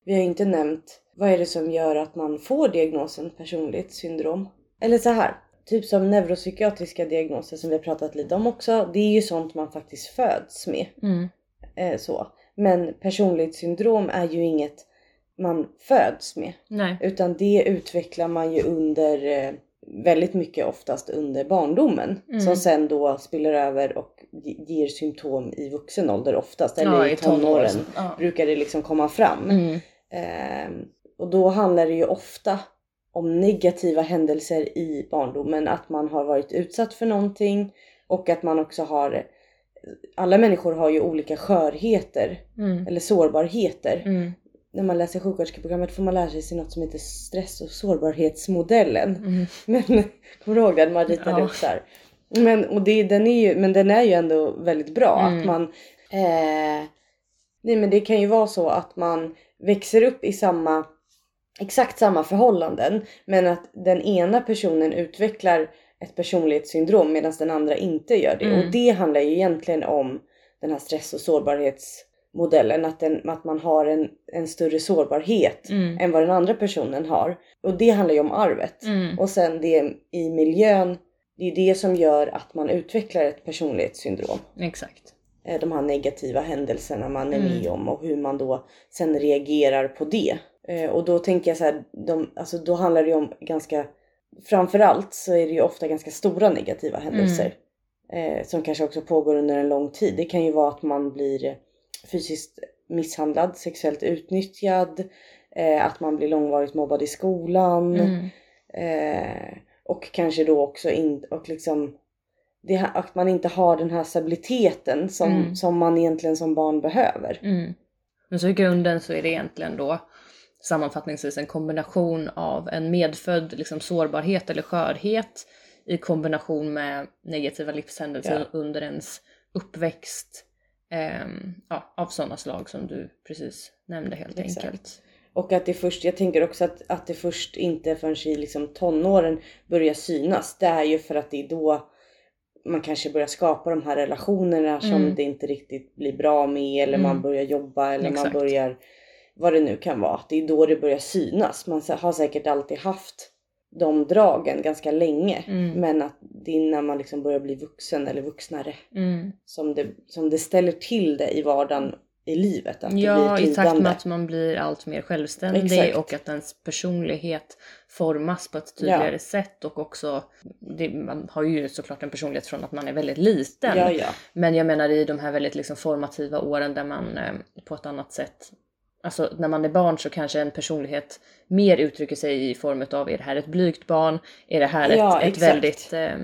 Vi har inte nämnt vad är det som gör att man får diagnosen personlighetssyndrom. Eller så här, typ som neuropsykiatriska diagnoser som vi har pratat lite om också. Det är ju sånt man faktiskt föds med. Mm. Eh, så. Men personlighetssyndrom är ju inget man föds med. Nej. Utan det utvecklar man ju under eh, väldigt mycket oftast under barndomen. Mm. Som sen då spiller över och ge- ger symptom i vuxen ålder oftast. Eller Ja, i tonåren. Ja. brukar det liksom komma fram. Mm. Ehm, och då handlar det ju ofta om negativa händelser i barndomen. Att man har varit utsatt för någonting och att man också har alla människor har ju olika skörheter Mm. eller sårbarheter. Mm. När man läser sjuksköterskeprogrammet får man lära sig något som heter stress och sårbarhetsmodellen. Mm. Men kommer du ihåg den? Man ritade Ja. upp så här. Men, och det, den är ju, men den är ju ändå väldigt bra. Mm. Att man... Eh, nej men det kan ju vara så att man växer upp i samma... Exakt samma förhållanden. Men att den ena personen utvecklar ett personlighetssyndrom medan den andra inte gör det. Mm. Och det handlar ju egentligen om den här stress och sårbarhetsmodellen. Att, den, att man har en, en större sårbarhet Mm. än vad den andra personen har. Och det handlar ju om arvet. Mm. Och sen det i miljön, det är det som gör att man utvecklar ett personlighetssyndrom. Exakt. Eh, De här negativa händelserna man är Mm. med om och hur man då sen reagerar på det. Eh, Och då tänker jag så här, de, alltså då handlar det ju om ganska, framförallt så är det ju ofta ganska stora negativa händelser. Eh, som kanske också pågår under en lång tid. Det kan ju vara att man blir fysiskt misshandlad, sexuellt utnyttjad, eh, att man blir långvarigt mobbad i skolan. Mm. Eh, och kanske då också in, och liksom det, att man inte har den här stabiliteten som, Mm. som man egentligen som barn behöver. Mm. Men så i grunden så är det egentligen då sammanfattningsvis en kombination av en medfödd liksom, sårbarhet eller skörhet i kombination med negativa livshändelser Ja. under ens uppväxt. Ehm, ja, av sådana slag som du precis nämnde helt Exakt. enkelt. Och att det först, jag tänker också att, att det först inte förrän i liksom tonåren börjar synas. Det är ju för att det är då man kanske börjar skapa de här relationerna som Mm. det inte riktigt blir bra med eller man Mm. börjar jobba eller Exakt. man börjar vad det nu kan vara. Det är då det börjar synas. Man har säkert alltid haft de dragen ganska länge. Mm. Men att det är när man liksom börjar bli vuxen eller vuxnare Mm. som det, som det ställer till det i vardagen i livet. Att det Ja, blir ett i takt lidande. med att man blir allt mer självständig Exakt. och att ens personlighet formas på ett tydligare sätt och också, det, man har ju såklart en personlighet från att man är väldigt liten. Ja, ja. Men jag menar i de här väldigt liksom formativa åren där man eh, på ett annat sätt Alltså när man är barn så kanske en personlighet mer uttrycker sig i form av är det här ett blygt barn? Är det här Ja, ett, ett väldigt eh,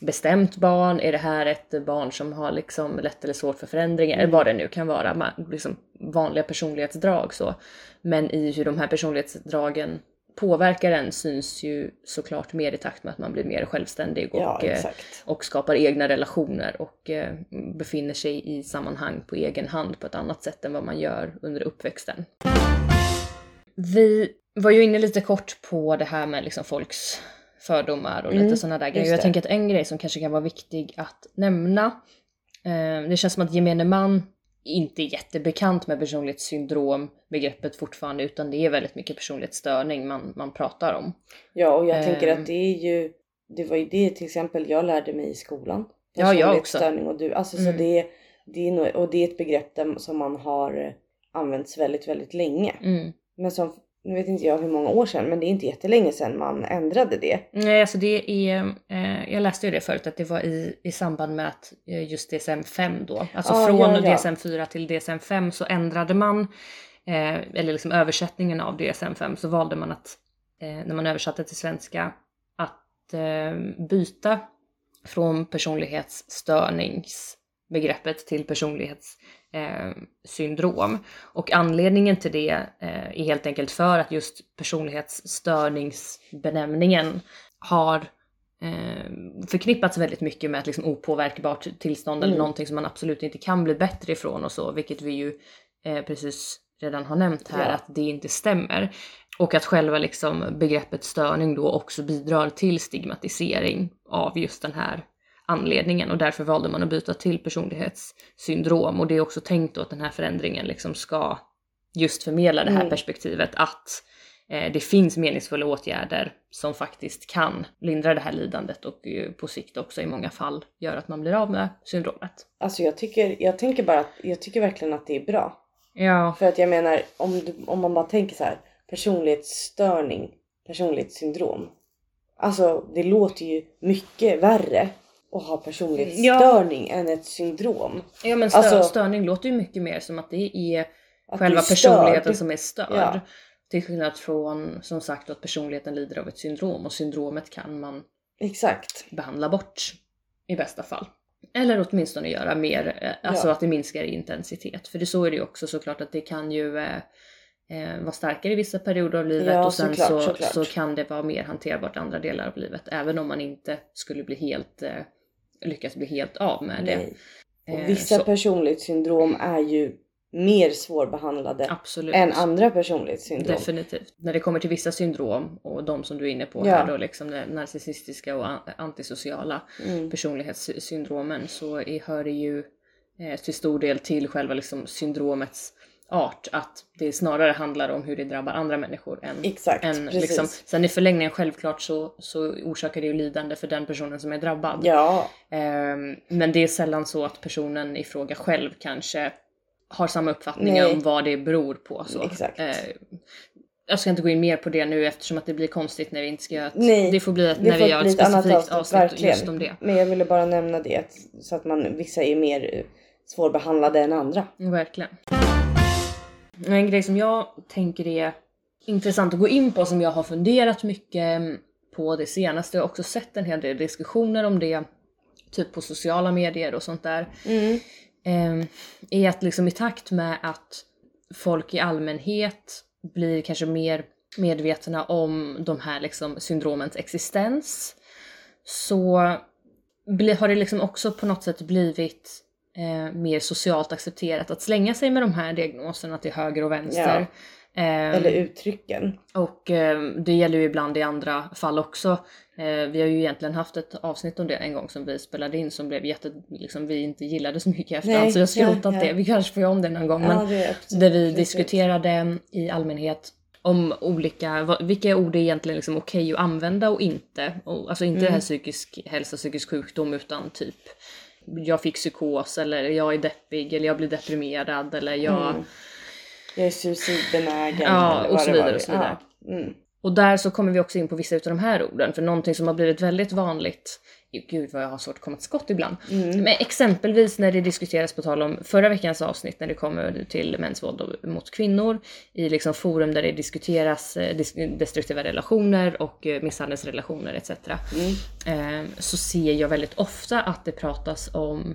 bestämt barn? Är det här ett barn som har liksom lätt eller svårt för förändringar? Mm. Eller vad det nu kan vara. Man, liksom vanliga personlighetsdrag så. Men i hur de här personlighetsdragen påverkar en syns ju såklart mer i takt med att man blir mer självständig och Ja, eh, och skapar egna relationer och eh, befinner sig i sammanhang på egen hand på ett annat sätt än vad man gör under uppväxten. Vi var ju inne lite kort på det här med liksom folks fördomar och lite Mm, sådana där grejer. Jag tänker att en grej som kanske kan vara viktig att nämna, eh, det känns som att gemene man inte jättebekant med personlighetssyndrom begreppet fortfarande utan det är väldigt mycket personlighetsstörning man, man pratar om. Ja, och jag tänker Ehm. att det är ju, det var ju det till exempel jag lärde mig i skolan. Ja, jag. Personlighetsstörning Och du, alltså Mm. så det, det är nog, och det är ett begrepp där, som man har använts väldigt, väldigt länge. Mm. Men som, nu vet inte jag hur många år sedan, men det är inte jättelänge sedan man ändrade det. Nej, alltså det är, eh, jag läste ju det förut att det var i, i samband med att eh, just DSM-5 då, alltså Ah, från ja, ja. DSM-4 till DSM-5 så ändrade man, eh, eller liksom översättningen av DSM-5 så valde man att, eh, när man översatte till svenska, att eh, byta från personlighetsstörningsbegreppet till personlighetssyndrom. Eh, syndrom. och anledningen till det eh, är helt enkelt för att just personlighetsstörningsbenämningen har eh, förknippats väldigt mycket med ett liksom opåverkbart tillstånd eller Mm. någonting som man absolut inte kan bli bättre ifrån och så, vilket vi ju eh, precis redan har nämnt här Ja. att det inte stämmer. Och att själva liksom begreppet störning då också bidrar till stigmatisering av just den här anledningen och därför valde man att byta till personlighetssyndrom och det är också tänkt då att den här förändringen liksom ska just förmedla det här Mm. perspektivet att eh, det finns meningsfulla åtgärder som faktiskt kan lindra det här lidandet och på sikt också i många fall gör att man blir av med syndromet. Alltså jag tycker, jag tänker bara att, jag tycker verkligen att det är bra. Ja, För att jag menar, om, du, om man bara tänker så här, personlighetsstörning, personlighetssyndrom. Alltså det låter ju mycket värre att ha personlighetsstörning än ett syndrom. ja men stö- Alltså- störning låter ju mycket mer som att det är Att själva är personligheten som är störd. Ja. Till skillnad från som sagt att personligheten lider av ett syndrom och syndromet kan man Exakt. behandla bort i bästa fall. Eller åtminstone göra mer, eh, alltså Ja. att det minskar i intensitet. För det så är det ju också såklart att det kan ju eh, eh, vara starkare i vissa perioder av livet Ja, och sen såklart, så, såklart. så kan det vara mer hanterbart i andra delar av livet. Även om man inte skulle bli helt, eh, lyckas bli helt av med det. Nej. Eh, Och vissa så, personlighetssyndrom är ju mer svårbehandlade absolut. än andra personlighetssyndrom. Definitivt. När det kommer till vissa syndrom och de som du är inne på Ja. här då, liksom det narcissistiska och an- antisociala Mm. personlighetssyndromen så hör det ju eh, till stor del till själva liksom syndromets art att det snarare handlar om hur det drabbar andra människor än, Exakt, än liksom, sen i förlängningen självklart så, så orsakar det ju lidande för den personen som är drabbad. Ja, Ehm, men det är sällan så att personen i fråga själv kanske har samma uppfattning Nej. om vad det beror på. Så. Exakt. Eh, jag ska inte gå in mer på det nu eftersom att det blir konstigt när vi inte ska göra ett, Nej, Det får bli ett, det när vi gör ett specifikt avsnitt, avsnitt verkligen. just om det. men jag ville bara nämna det så att man, vissa är mer eh, svårbehandlade än andra. Verkligen. En grej som jag tänker är intressant att gå in på som jag har funderat mycket på det senaste. Jag har också sett en hel del diskussioner om det, typ på sociala medier och sånt där. Mm. eh, är att liksom i takt med att folk i allmänhet blir kanske mer medvetna om de här liksom syndromens existens så har det liksom också på något sätt blivit eh, mer socialt accepterat att slänga sig med de här diagnoserna till höger och vänster. Eh, Eller uttrycken. och eh, det gäller ju ibland i andra fall också. Eh, vi har ju egentligen haft ett avsnitt om det en gång som vi spelade in som blev jätte, liksom vi inte gillade så mycket efterhand. Nej, så jag har skrotat ja, ja. det. Vi kanske får göra om det någon gång. Ja, men det där vi diskuterade i allmänhet om olika, vilka ord är egentligen liksom okej att använda och inte. Och, alltså inte det Mm. här psykisk hälsa, psykisk sjukdom utan typ jag fick psykos eller jag är deppig eller jag blir deprimerad eller jag... Mm. Jag är suicidbenägen. Ja, och så vidare och så vidare. Ja. Mm. Och där så kommer vi också in på vissa utav de här orden, för någonting som har blivit väldigt vanligt, gud vad jag har svårt att komma till skott ibland. Mm. Men exempelvis när det diskuteras på tal om förra veckans avsnitt när det kommer till mäns våld mot kvinnor i liksom forum där det diskuteras eh, destruktiva relationer och eh, misshandelsrelationer etc. Mm. Eh, så ser jag väldigt ofta att det pratas om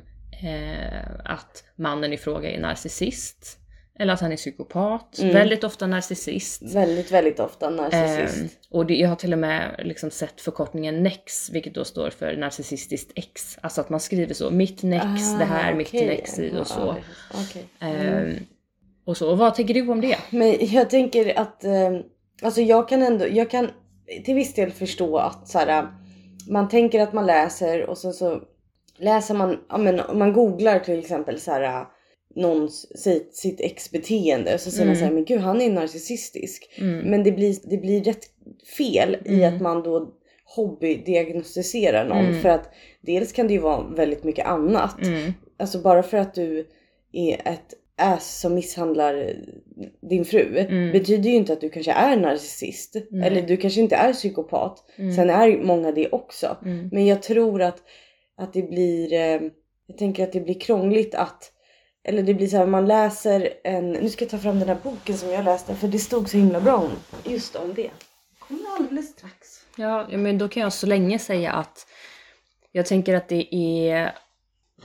att mannen i fråga är narcissist. Eller att han är psykopat. Mm. Väldigt ofta narcissist. Väldigt, väldigt ofta narcissist. Ehm, och det, jag har till och med liksom sett förkortningen NEX, vilket då står för narcissistiskt ex. Alltså att man skriver så, mitt NEX, det här, mitt Ah, okej. NEX i och så. Ja, okej. Ehm, och så. Och vad tänker du om det? Men jag tänker att, eh, alltså jag kan ändå, jag kan till viss del förstå att så här, man tänker att man läser och så, så läser man, ja men man googlar till exempel så här någons, sitt, sitt ex-beteende och så säger man Mm. så här, men gud han är narcissistisk. Mm. Men det blir, det blir rätt fel i Mm. att man då hobbydiagnostiserar någon Mm. för att dels kan det ju vara väldigt mycket annat. Mm. Alltså bara för att du är ett ass som misshandlar din fru Mm. betyder ju inte att du kanske är narcissist. Nej. Eller du kanske inte är psykopat. Mm. Sen är många det också. Mm. Men jag tror att, att det blir, eh, jag tänker att det blir krångligt att eller det blir så här, man läser en, nu ska jag ta fram den här boken som jag läste för det stod så himla bra om, just om det. Kommer alldeles strax. Ja, men då kan jag så länge säga att jag tänker att det är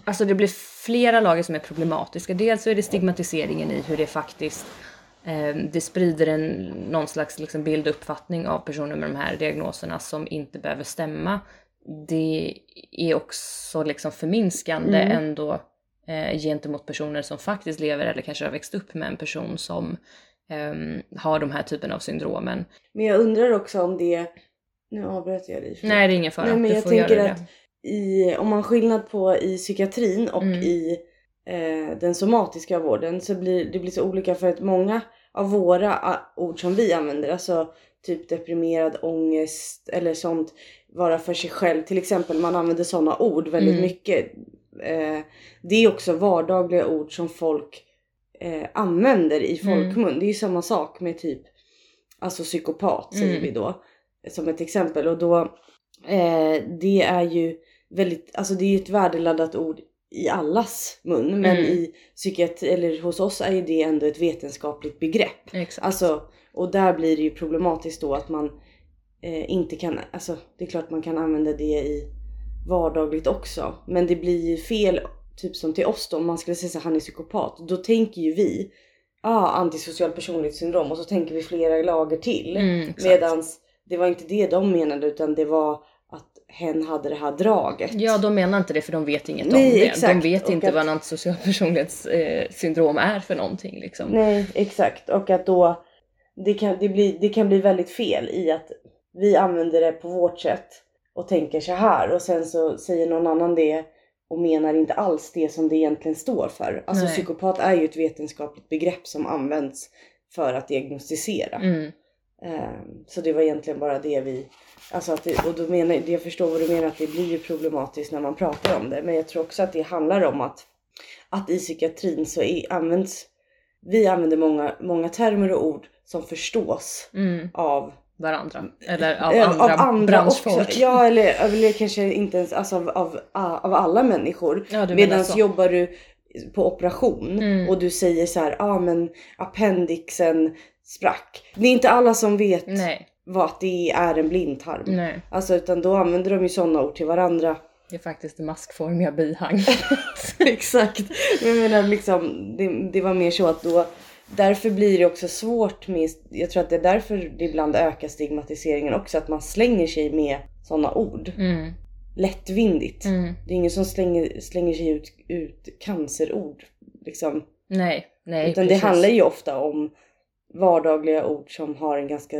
Alltså det blir flera lager som är problematiska. Dels så är det stigmatiseringen i hur det faktiskt eh, det sprider en någon slags liksom bild och uppfattning av personer med de här diagnoserna som inte behöver stämma. Det är också liksom förminskande Mm. ändå eh, gentemot personer som faktiskt lever eller kanske har växt upp med en person som ehm, har de här typen av syndromen. Men jag undrar också om det, nu avbröt jag dig. Nej, det är ingen fara. Nej men du jag får tänker göra att det. i, om man har skillnad på i psykiatrin och Mm. i eh, den somatiska vården så blir det blir så olika för att många av våra ah, ord som vi använder, alltså typ deprimerad, ångest eller sånt, vara för sig själv. Till exempel man använder sådana ord väldigt Mm. mycket. Eh, det är också vardagliga ord som folk eh, använder i Mm. folkmun. Det är ju samma sak med typ alltså psykopat säger Mm. vi då som ett exempel och då eh, det är ju väldigt, alltså det är ju ett värdeladdat ord i allas mun men Mm. i psykiatri eller hos oss är ju det ändå ett vetenskapligt begrepp. Exakt. Alltså och där blir det ju problematiskt då att man eh, inte kan, alltså det är klart man kan använda det i vardagligt också men det blir ju fel typ som till oss då om man skulle säga så här, han är psykopat då tänker ju vi ah, antisocial personlighetssyndrom och så tänker vi flera lager till. Mm. Medans det var inte det de menade utan det var att hen hade det här draget. Ja, de menar inte det för de vet inget Nej, om det. exakt. De vet Och inte att- vad en antisocial personlighetssyndrom eh, syndrom är för någonting liksom. Nej exakt och att då det kan, det, blir, det kan bli väldigt fel i att vi använder det på vårt sätt och tänker så här och sen så säger någon annan det och menar inte alls det som det egentligen står för. Alltså Nej. psykopat är ju ett vetenskapligt begrepp som används för att diagnostisera. Mm. Ehm, Så det var egentligen bara det vi... Alltså att det, och då menar, jag förstår vad du menar att det blir ju problematiskt när man pratar om det. Men jag tror också att det handlar om att, att i psykiatrin så är, används... Vi använder många, många termer och ord som förstås Mm. av, Varandra. Eller av eh, andra, av andra branschfolk. också. Ja eller, eller kanske inte ens alltså av, av, av alla människor. Ja, Medan jobbar du på operation Mm. och du säger så här, ja ah, men appendixen sprack. Det är inte alla som vet Nej, vad det är en blindtarm. nej. Alltså utan då använder de ju sådana ord till varandra. Det är faktiskt det maskformiga bihang. Exakt. Men jag menar liksom, det, det var mer så att då Därför blir det också svårt med, jag tror att det är därför det ibland ökar stigmatiseringen också, att man slänger sig med sådana ord. Mm. lättvindigt. Mm. Det är ingen som slänger, slänger sig ut, ut cancerord. Liksom. Nej, nej Utan precis. det handlar ju ofta om vardagliga ord som har en ganska,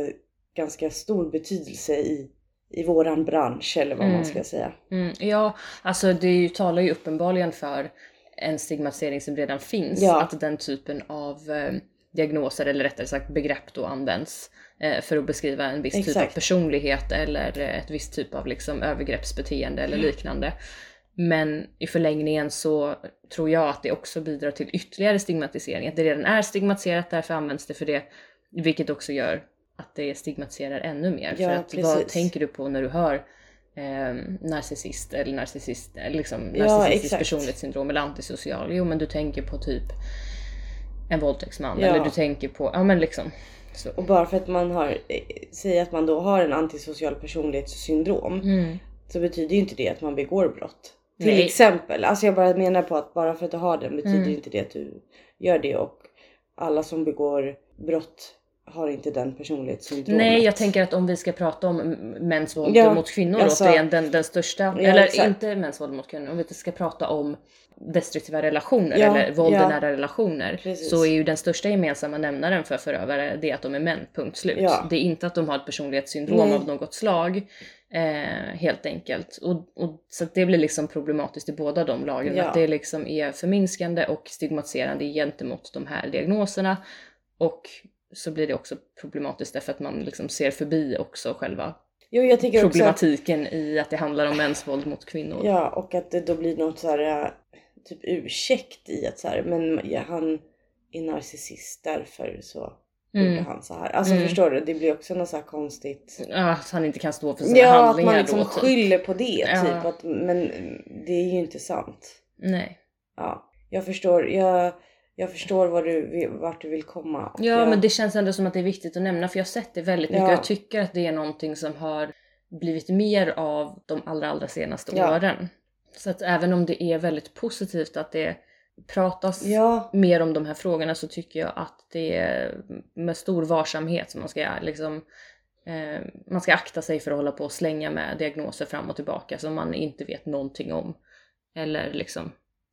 ganska stor betydelse i, i våran bransch eller vad Mm. man ska säga. Mm, ja, alltså det ju, talar ju uppenbarligen för en stigmatisering som redan finns. Ja. Att den typen av eh, diagnoser eller rättare sagt begrepp då används eh, för att beskriva en viss typ av Exakt. personlighet eller eh, ett visst typ av liksom övergreppsbeteende eller liknande. Men i förlängningen så tror jag att det också bidrar till ytterligare stigmatisering. Att det redan är stigmatiserat, därför används det för det. Vilket också gör att det stigmatiserar ännu mer. Ja, för att vad tänker du på när du hör eh, narcissist eller narcissist, eller liksom Ja, narcissistisk exakt. personlighetssyndrom eller antisocial? Jo men du tänker på typ en våldtäktsman Ja. eller du tänker på, ja men liksom. Så. Och bara för att man har, eh, säger att man då har en antisocial personlighetssyndrom Mm. så betyder ju inte det att man begår brott. Till Nej. exempel, alltså jag bara menar på att bara för att du har den betyder Mm. inte det att du gör det och alla som begår brott har inte den personlighetssyndromet. Nej jag tänker att om vi ska prata om mäns våld Ja, mot kvinnor alltså- återigen, den, den största, eller exakt. inte mäns våld mot kvinnor, om vi ska prata om destruktiva relationer Ja, eller våld i ja. nära relationer Precis. så är ju den största gemensamma nämnaren för förövare det att de är män, punkt slut. Ja. Det är inte att de har ett personlighetssyndrom Nej. av något slag. Eh, helt enkelt. Och, och, så det blir liksom problematiskt i båda de lagen. Ja. Att det liksom är förminskande och stigmatiserande gentemot de här diagnoserna. Och så blir det också problematiskt därför att man liksom ser förbi också själva Jo också att, problematiken i att det handlar om mäns våld mot kvinnor. ja, och att det då blir något så här äh, typ ursäkt i att så här, men ja, han är narcissist därför så gjorde Mm. han så här. Alltså Mm. förstår du? Det blir också något så här konstigt. Ja, att han inte kan stå för sina Ja, att handlingar man liksom då. typ. skyller på det Ja. typ. Att, men det är ju inte sant. Nej. Ja, jag förstår. Jag, jag förstår vad du, vart du vill komma. Ja, jag, men det känns ändå som att det är viktigt att nämna för jag har sett det väldigt mycket Ja. och jag tycker att det är någonting som har blivit mer av de allra, allra senaste Ja. åren. Så att även om det är väldigt positivt att det pratas Ja, mer om de här frågorna så tycker jag att det är med stor varsamhet som man ska liksom eh, man ska akta sig för att hålla på och slänga med diagnoser fram och tillbaka som man inte vet någonting om. Eller liksom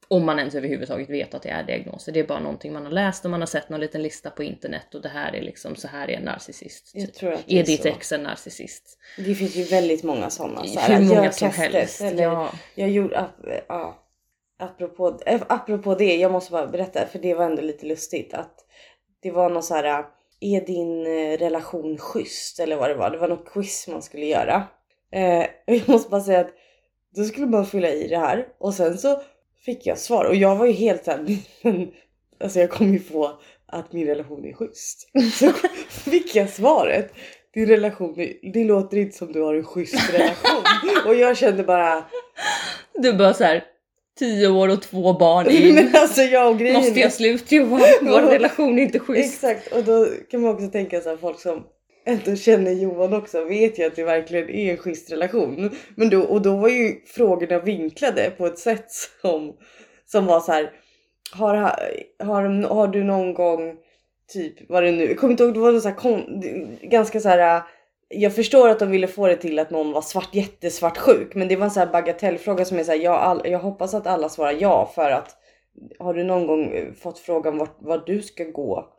om man ens överhuvudtaget vet att det är diagnoser. Det är bara någonting man har läst och man har sett någon liten lista på internet och det här är liksom så här är en narcissist. jag tror att det Är är ditt så. ex en narcissist? Det finns ju väldigt många sådana. Så Hur här, många gör som testet, helst. Eller, Ja. Jag gjorde, ap- ja, apropå, äh, apropå det, jag måste bara berätta för det var ändå lite lustigt att det var någon så här, är din eh, relation schysst eller vad det var? Det var något quiz man skulle göra. Eh, och jag måste bara säga att då skulle man fylla i det här och sen så fick jag svar och jag var ju helt såhär, alltså jag kom ju på att min relation är schysst. Så fick jag svaret. Din relation, är- det låter inte som du har en schysst relation. och jag kände bara, Du bara så här 10 år och två barn in. men alltså jag och grejen Måste jag sluta Johan? Vår relation är inte schysst. Exakt och då kan man också tänka så här folk som ändå känner Johan också vet ju att det verkligen är en schysst relation. Men då, och då var ju frågorna vinklade på ett sätt som, som var så här. Har, har, har du någon gång typ vad det nu, jag kommer inte ihåg, det var någon så här kom, ganska så här. Jag förstår att de ville få det till att någon var svart, jättesvart sjuk men det var en så här bagatellfråga som är så här, jag, all, jag hoppas att alla svarar ja för att har du någon gång fått frågan vart, vart du ska gå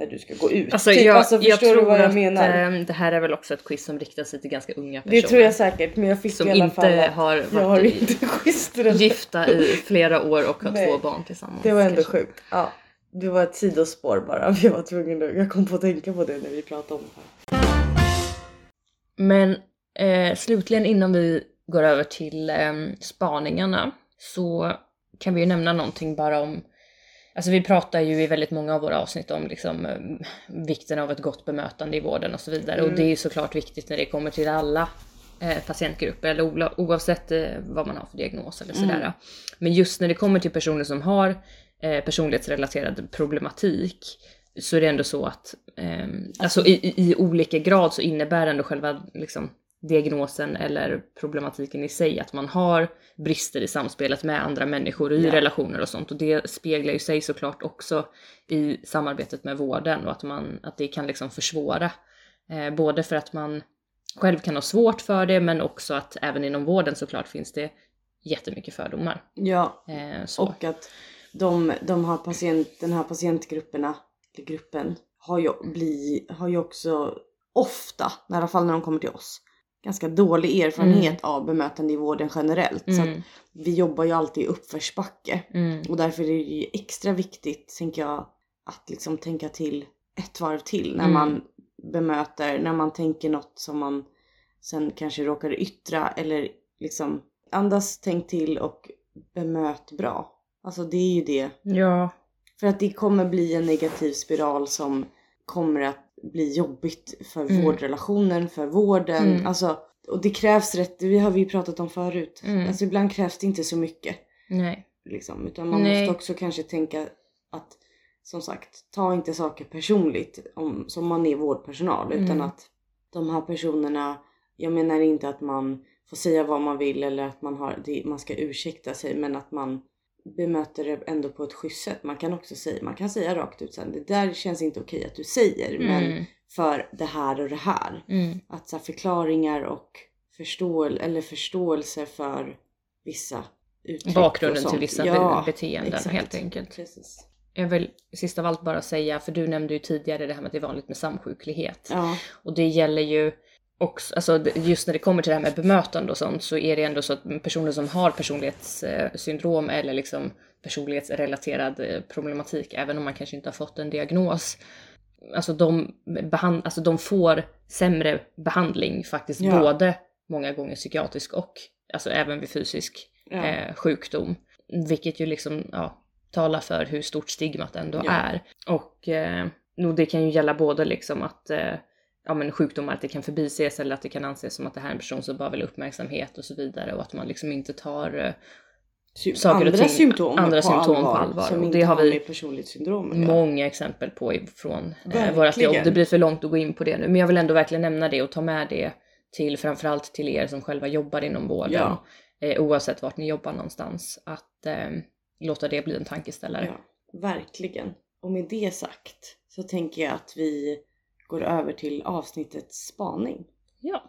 när du ska gå ut? Alltså, Typ, jag, alltså, jag tror vad jag att menar? ehm, det här är väl också ett quiz som riktar sig till ganska unga personer. det tror jag säkert men jag fick som i alla inte fall att har jag har varit inte schysst relation. gifta i flera år och har Nej. två barn tillsammans. Det var ändå kanske. sjukt. Ja, det var ett sidospår bara. Jag var tvungen att, jag kom på att tänka på det när vi pratade om det här. Men eh, slutligen innan vi går över till eh, spaningarna så kan vi ju nämna någonting bara om Alltså vi pratar ju i väldigt många av våra avsnitt om liksom, eh, vikten av ett gott bemötande i vården och så vidare. Och Mm. det är ju såklart viktigt när det kommer till alla eh, patientgrupper eller oavsett eh, vad man har för diagnos eller sådär. Mm. Men just när det kommer till personer som har eh, personlighetsrelaterad problematik så är det ändå så att ehm, alltså i, i, i olika grad så innebär ändå själva liksom, diagnosen eller problematiken i sig att man har brister i samspelet med andra människor i Ja. relationer och sånt och det speglar ju sig såklart också i samarbetet med vården och att, man, att det kan liksom försvåra. Eh, både för att man själv kan ha svårt för det men också att även inom vården såklart finns det jättemycket fördomar. Ja, Eh, och att de, de här patient, den här patientgrupperna, eller gruppen, har ju, bli, har ju också ofta, i alla fall när de kommer till oss, ganska dålig erfarenhet av bemötande i vården generellt. Så Mm, att vi jobbar ju alltid i uppförsbacke. mm, Och därför är det ju extra viktigt, tänker jag, att liksom tänka till ett varv till när Mm. man bemöter, när man tänker något som man sen kanske råkar yttra eller liksom andas, tänk till och bemöt bra. Alltså det är ju det. ja, För att det kommer bli en negativ spiral som kommer att bli jobbigt för Mm. vårdrelationen, för vården. Mm. Alltså, och det krävs rätt, det har vi pratat om förut. Mm. Alltså ibland krävs det inte så mycket. nej. Liksom, utan man Nej. måste också kanske tänka att som sagt, ta inte saker personligt om, som man är vårdpersonal utan Mm. att de här personerna, jag menar inte att man får säga vad man vill eller att man, har, det, man ska ursäkta sig men att man bemöter det ändå på ett schysst sätt. Man kan också säga, man kan säga rakt ut sen, det där känns inte okej att du säger men Mm, för det här och det här. mm, Att så här, förklaringar och förståel eller förståelse för vissa uttryck Bakgrunden till vissa Ja, be- beteenden exakt. helt enkelt. Precis. Jag vill sist av allt bara säga, för du nämnde ju tidigare det här med att det är vanligt med samsjuklighet. Ja, Och det gäller ju också, alltså just när det kommer till det här med bemötande och sånt så är det ändå så att personer som har personlighetssyndrom eller liksom personlighetsrelaterad eh, problematik, även om man kanske inte har fått en diagnos, alltså de, behand, alltså de får sämre behandling faktiskt Ja. både många gånger psykiatrisk och alltså även vid fysisk ja. eh, sjukdom. Vilket ju liksom ja, talar för hur stort stigmat ändå Ja. är. Och eh, det kan ju gälla både liksom att eh, ja, men sjukdomar, att det kan förbises eller att det kan anses som att det här är en person som bara vill uppmärksamhet och så vidare och att man liksom inte tar eh, Sy- saker och andra ting- symptom, andra på, symptom allvar, på allvar. Som Och inte det har vi personligt syndrom många exempel på från eh, vårat jobb. Det blir för långt att gå in på det nu, men jag vill ändå verkligen nämna det och ta med det till framförallt till er som själva jobbar inom vården. Ja. Eh, oavsett vart ni jobbar någonstans. Att eh, låta det bli en tankeställare. Ja, verkligen. Och med det sagt så tänker jag att vi går över till avsnittets spaning. Ja.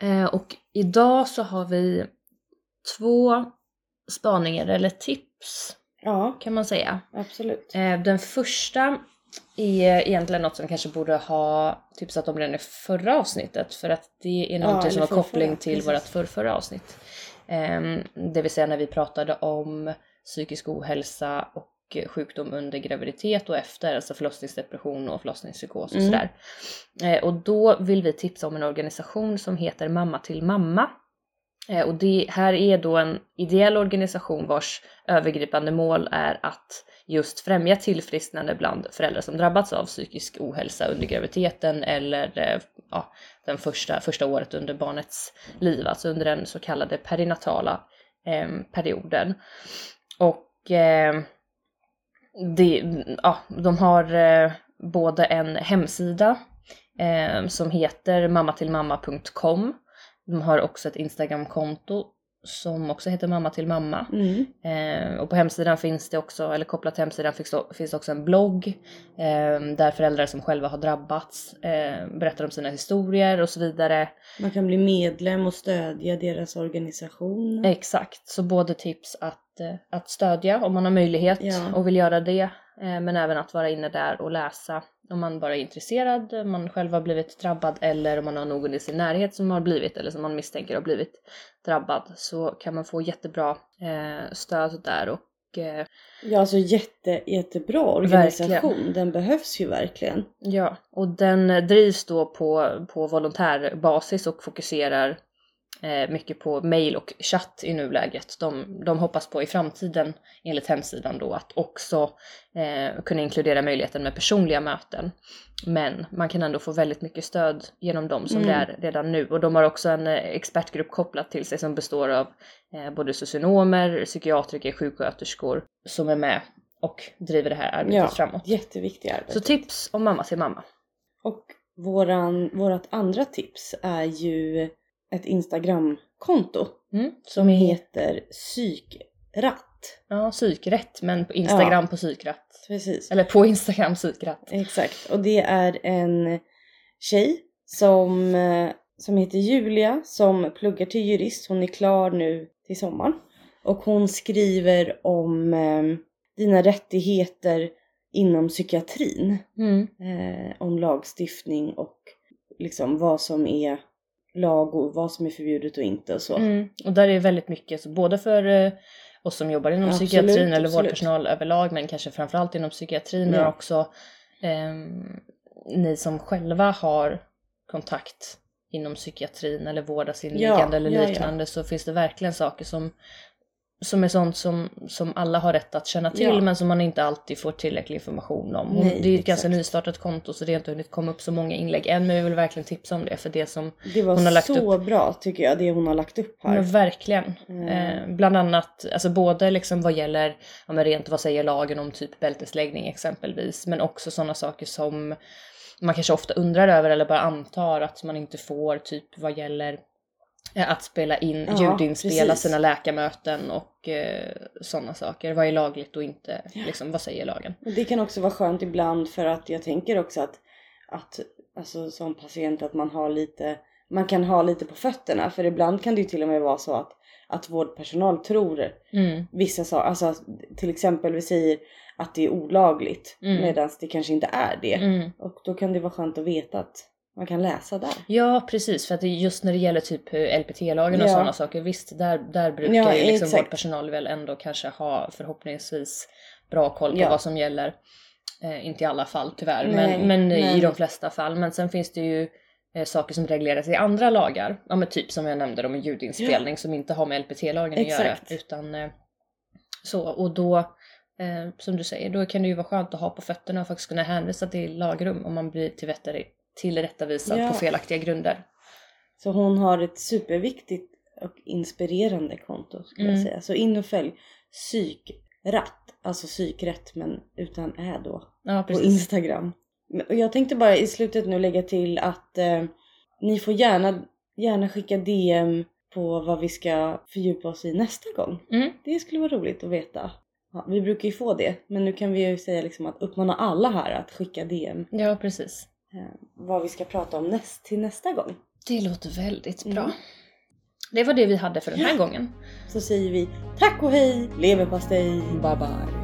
Eh, och idag så har vi två spaningar eller tips Ja, kan man säga. absolut. Eh, den första är egentligen något som kanske borde ha tipsat om redan i förra avsnittet för att det är någonting som eller har koppling till vårt förrförra avsnitt. Ehm, det vill säga när vi pratade om psykisk ohälsa och sjukdom under graviditet och efter, alltså förlossningsdepression och förlossningspsykos och Mm. sådär. Eh, och då vill vi tipsa om en organisation som heter Mamma till mamma. Eh, och det här är då en ideell organisation vars övergripande mål är att just främja tillfrisknande bland föräldrar som drabbats av psykisk ohälsa under graviditeten eller eh, ja, den första, första året under barnets liv, alltså under den så kallade perinatala eh, perioden. Och eh, det, ja, de har eh, både en hemsida eh, som heter mammatillmamma.com. De har också ett Instagramkonto som också heter mamma till mamma. Mm. Eh, och på hemsidan finns det också, eller kopplat till hemsidan finns, finns det också en blogg eh, där föräldrar som själva har drabbats eh, berättar om sina historier och så vidare. Man kan bli medlem och stödja deras organisation. Exakt, så både tips att, eh, att stödja om man har möjlighet Ja. och vill göra det, eh, men även att vara inne där och läsa om man bara är intresserad, om man själv har blivit drabbad eller om man har någon i sin närhet som har blivit eller som man misstänker har blivit drabbad så kan man få jättebra eh, stöd där och eh, Ja, alltså jätte, jättebra organisation. Den behövs ju verkligen. Ja, och den eh, drivs då på, på volontärbasis och fokuserar mycket på mail och chatt i nuläget. De, de hoppas på i framtiden, enligt hemsidan då, att också eh, kunna inkludera möjligheten med personliga möten. Men man kan ändå få väldigt mycket stöd genom dem som Mm. det är redan nu. Och de har också en eh, expertgrupp kopplat till sig som består av eh, både socionomer, psykiatriker, sjuksköterskor som är med och driver det här arbetet Ja, framåt. jätteviktigt arbete. Så tips om mamma till mamma. Och våran, vårat andra tips är ju ett Instagramkonto Mm, som heter psykratt. Ja, psykrätt, men på Instagram på psykrätt. Precis. Eller på Instagram psykrätt. Exakt. Och det är en tjej som, eh, som heter Julia som pluggar till jurist. Hon är klar nu till sommaren. Och hon skriver om eh, dina rättigheter inom psykiatrin. Mm. Eh, om lagstiftning och liksom vad som är lag och vad som är förbjudet och inte och så. Mm. Och där är det väldigt mycket, så både för eh, oss som jobbar inom Absolut, psykiatrin eller absolut. vårdpersonal överlag men kanske framförallt inom psykiatrin men Ja. också ehm, ni som själva har kontakt inom psykiatrin eller vårdas inneliggande eller ja, ja. liknande så finns det verkligen saker som som är sånt som, som alla har rätt att känna till Ja. men som man inte alltid får tillräcklig information om. Nej, det är ett ganska nystartat konto så det har inte hunnit komma upp så många inlägg än men vi vill verkligen tipsa om det för det som Det var Hon har lagt så bra tycker jag, det hon har lagt upp här. Ja, verkligen. Mm. Eh, bland annat, alltså både liksom vad gäller, ja men rent vad säger lagen om typ bältesläggning exempelvis, men också sådana saker som man kanske ofta undrar över eller bara antar att man inte får, typ vad gäller att spela in, Ja, ljudinspela precis. sina läkarmöten och eh, sådana saker. Vad är lagligt och inte, Ja. liksom, vad säger lagen? Det kan också vara skönt ibland för att jag tänker också att, att alltså, som patient att man har lite, man kan ha lite på fötterna för ibland kan det ju till och med vara så att, att vårdpersonal tror Mm, vissa saker, alltså till exempel vi säger att det är olagligt Mm. medan det kanske inte är det. mm. Och då kan det vara skönt att veta att man kan läsa där. Ja precis, för att just när det gäller typ eh, LPT-lagen och Ja. sådana saker, visst där, där brukar Ja, ju liksom exakt. vårdpersonal väl ändå kanske ha förhoppningsvis bra koll på Ja. vad som gäller. Eh, inte i alla fall tyvärr, Nej, men, men i men- de flesta fall. Men sen finns det ju eh, saker som regleras i andra lagar. Ja men typ som jag nämnde med ljudinspelning som inte har med LPT-lagen att göra. Utan eh, så, och då eh, som du säger, då kan det ju vara skönt att ha på fötterna och faktiskt kunna hänvisa till lagrum om man blir tillrätta- tillrättavisad Ja. på felaktiga grunder. Så hon har ett superviktigt och inspirerande konto skulle jag Mm. säga. Så in och följ psykratt, alltså psykrätt men utan ä då. Ja, på. Instagram. Och jag tänkte bara i slutet nu lägga till att eh, ni får gärna, gärna skicka DM på vad vi ska fördjupa oss i nästa gång. Mm. Det skulle vara roligt att veta. Ja, vi brukar ju få det, men nu kan vi ju säga liksom att uppmana alla här att skicka DM Ja, precis. Eh, vad vi ska prata om näst, till nästa gång. Det låter väldigt bra. Mm. Det var det vi hade för den här gången. Så säger vi tack och hej leverpastej! Bye bye.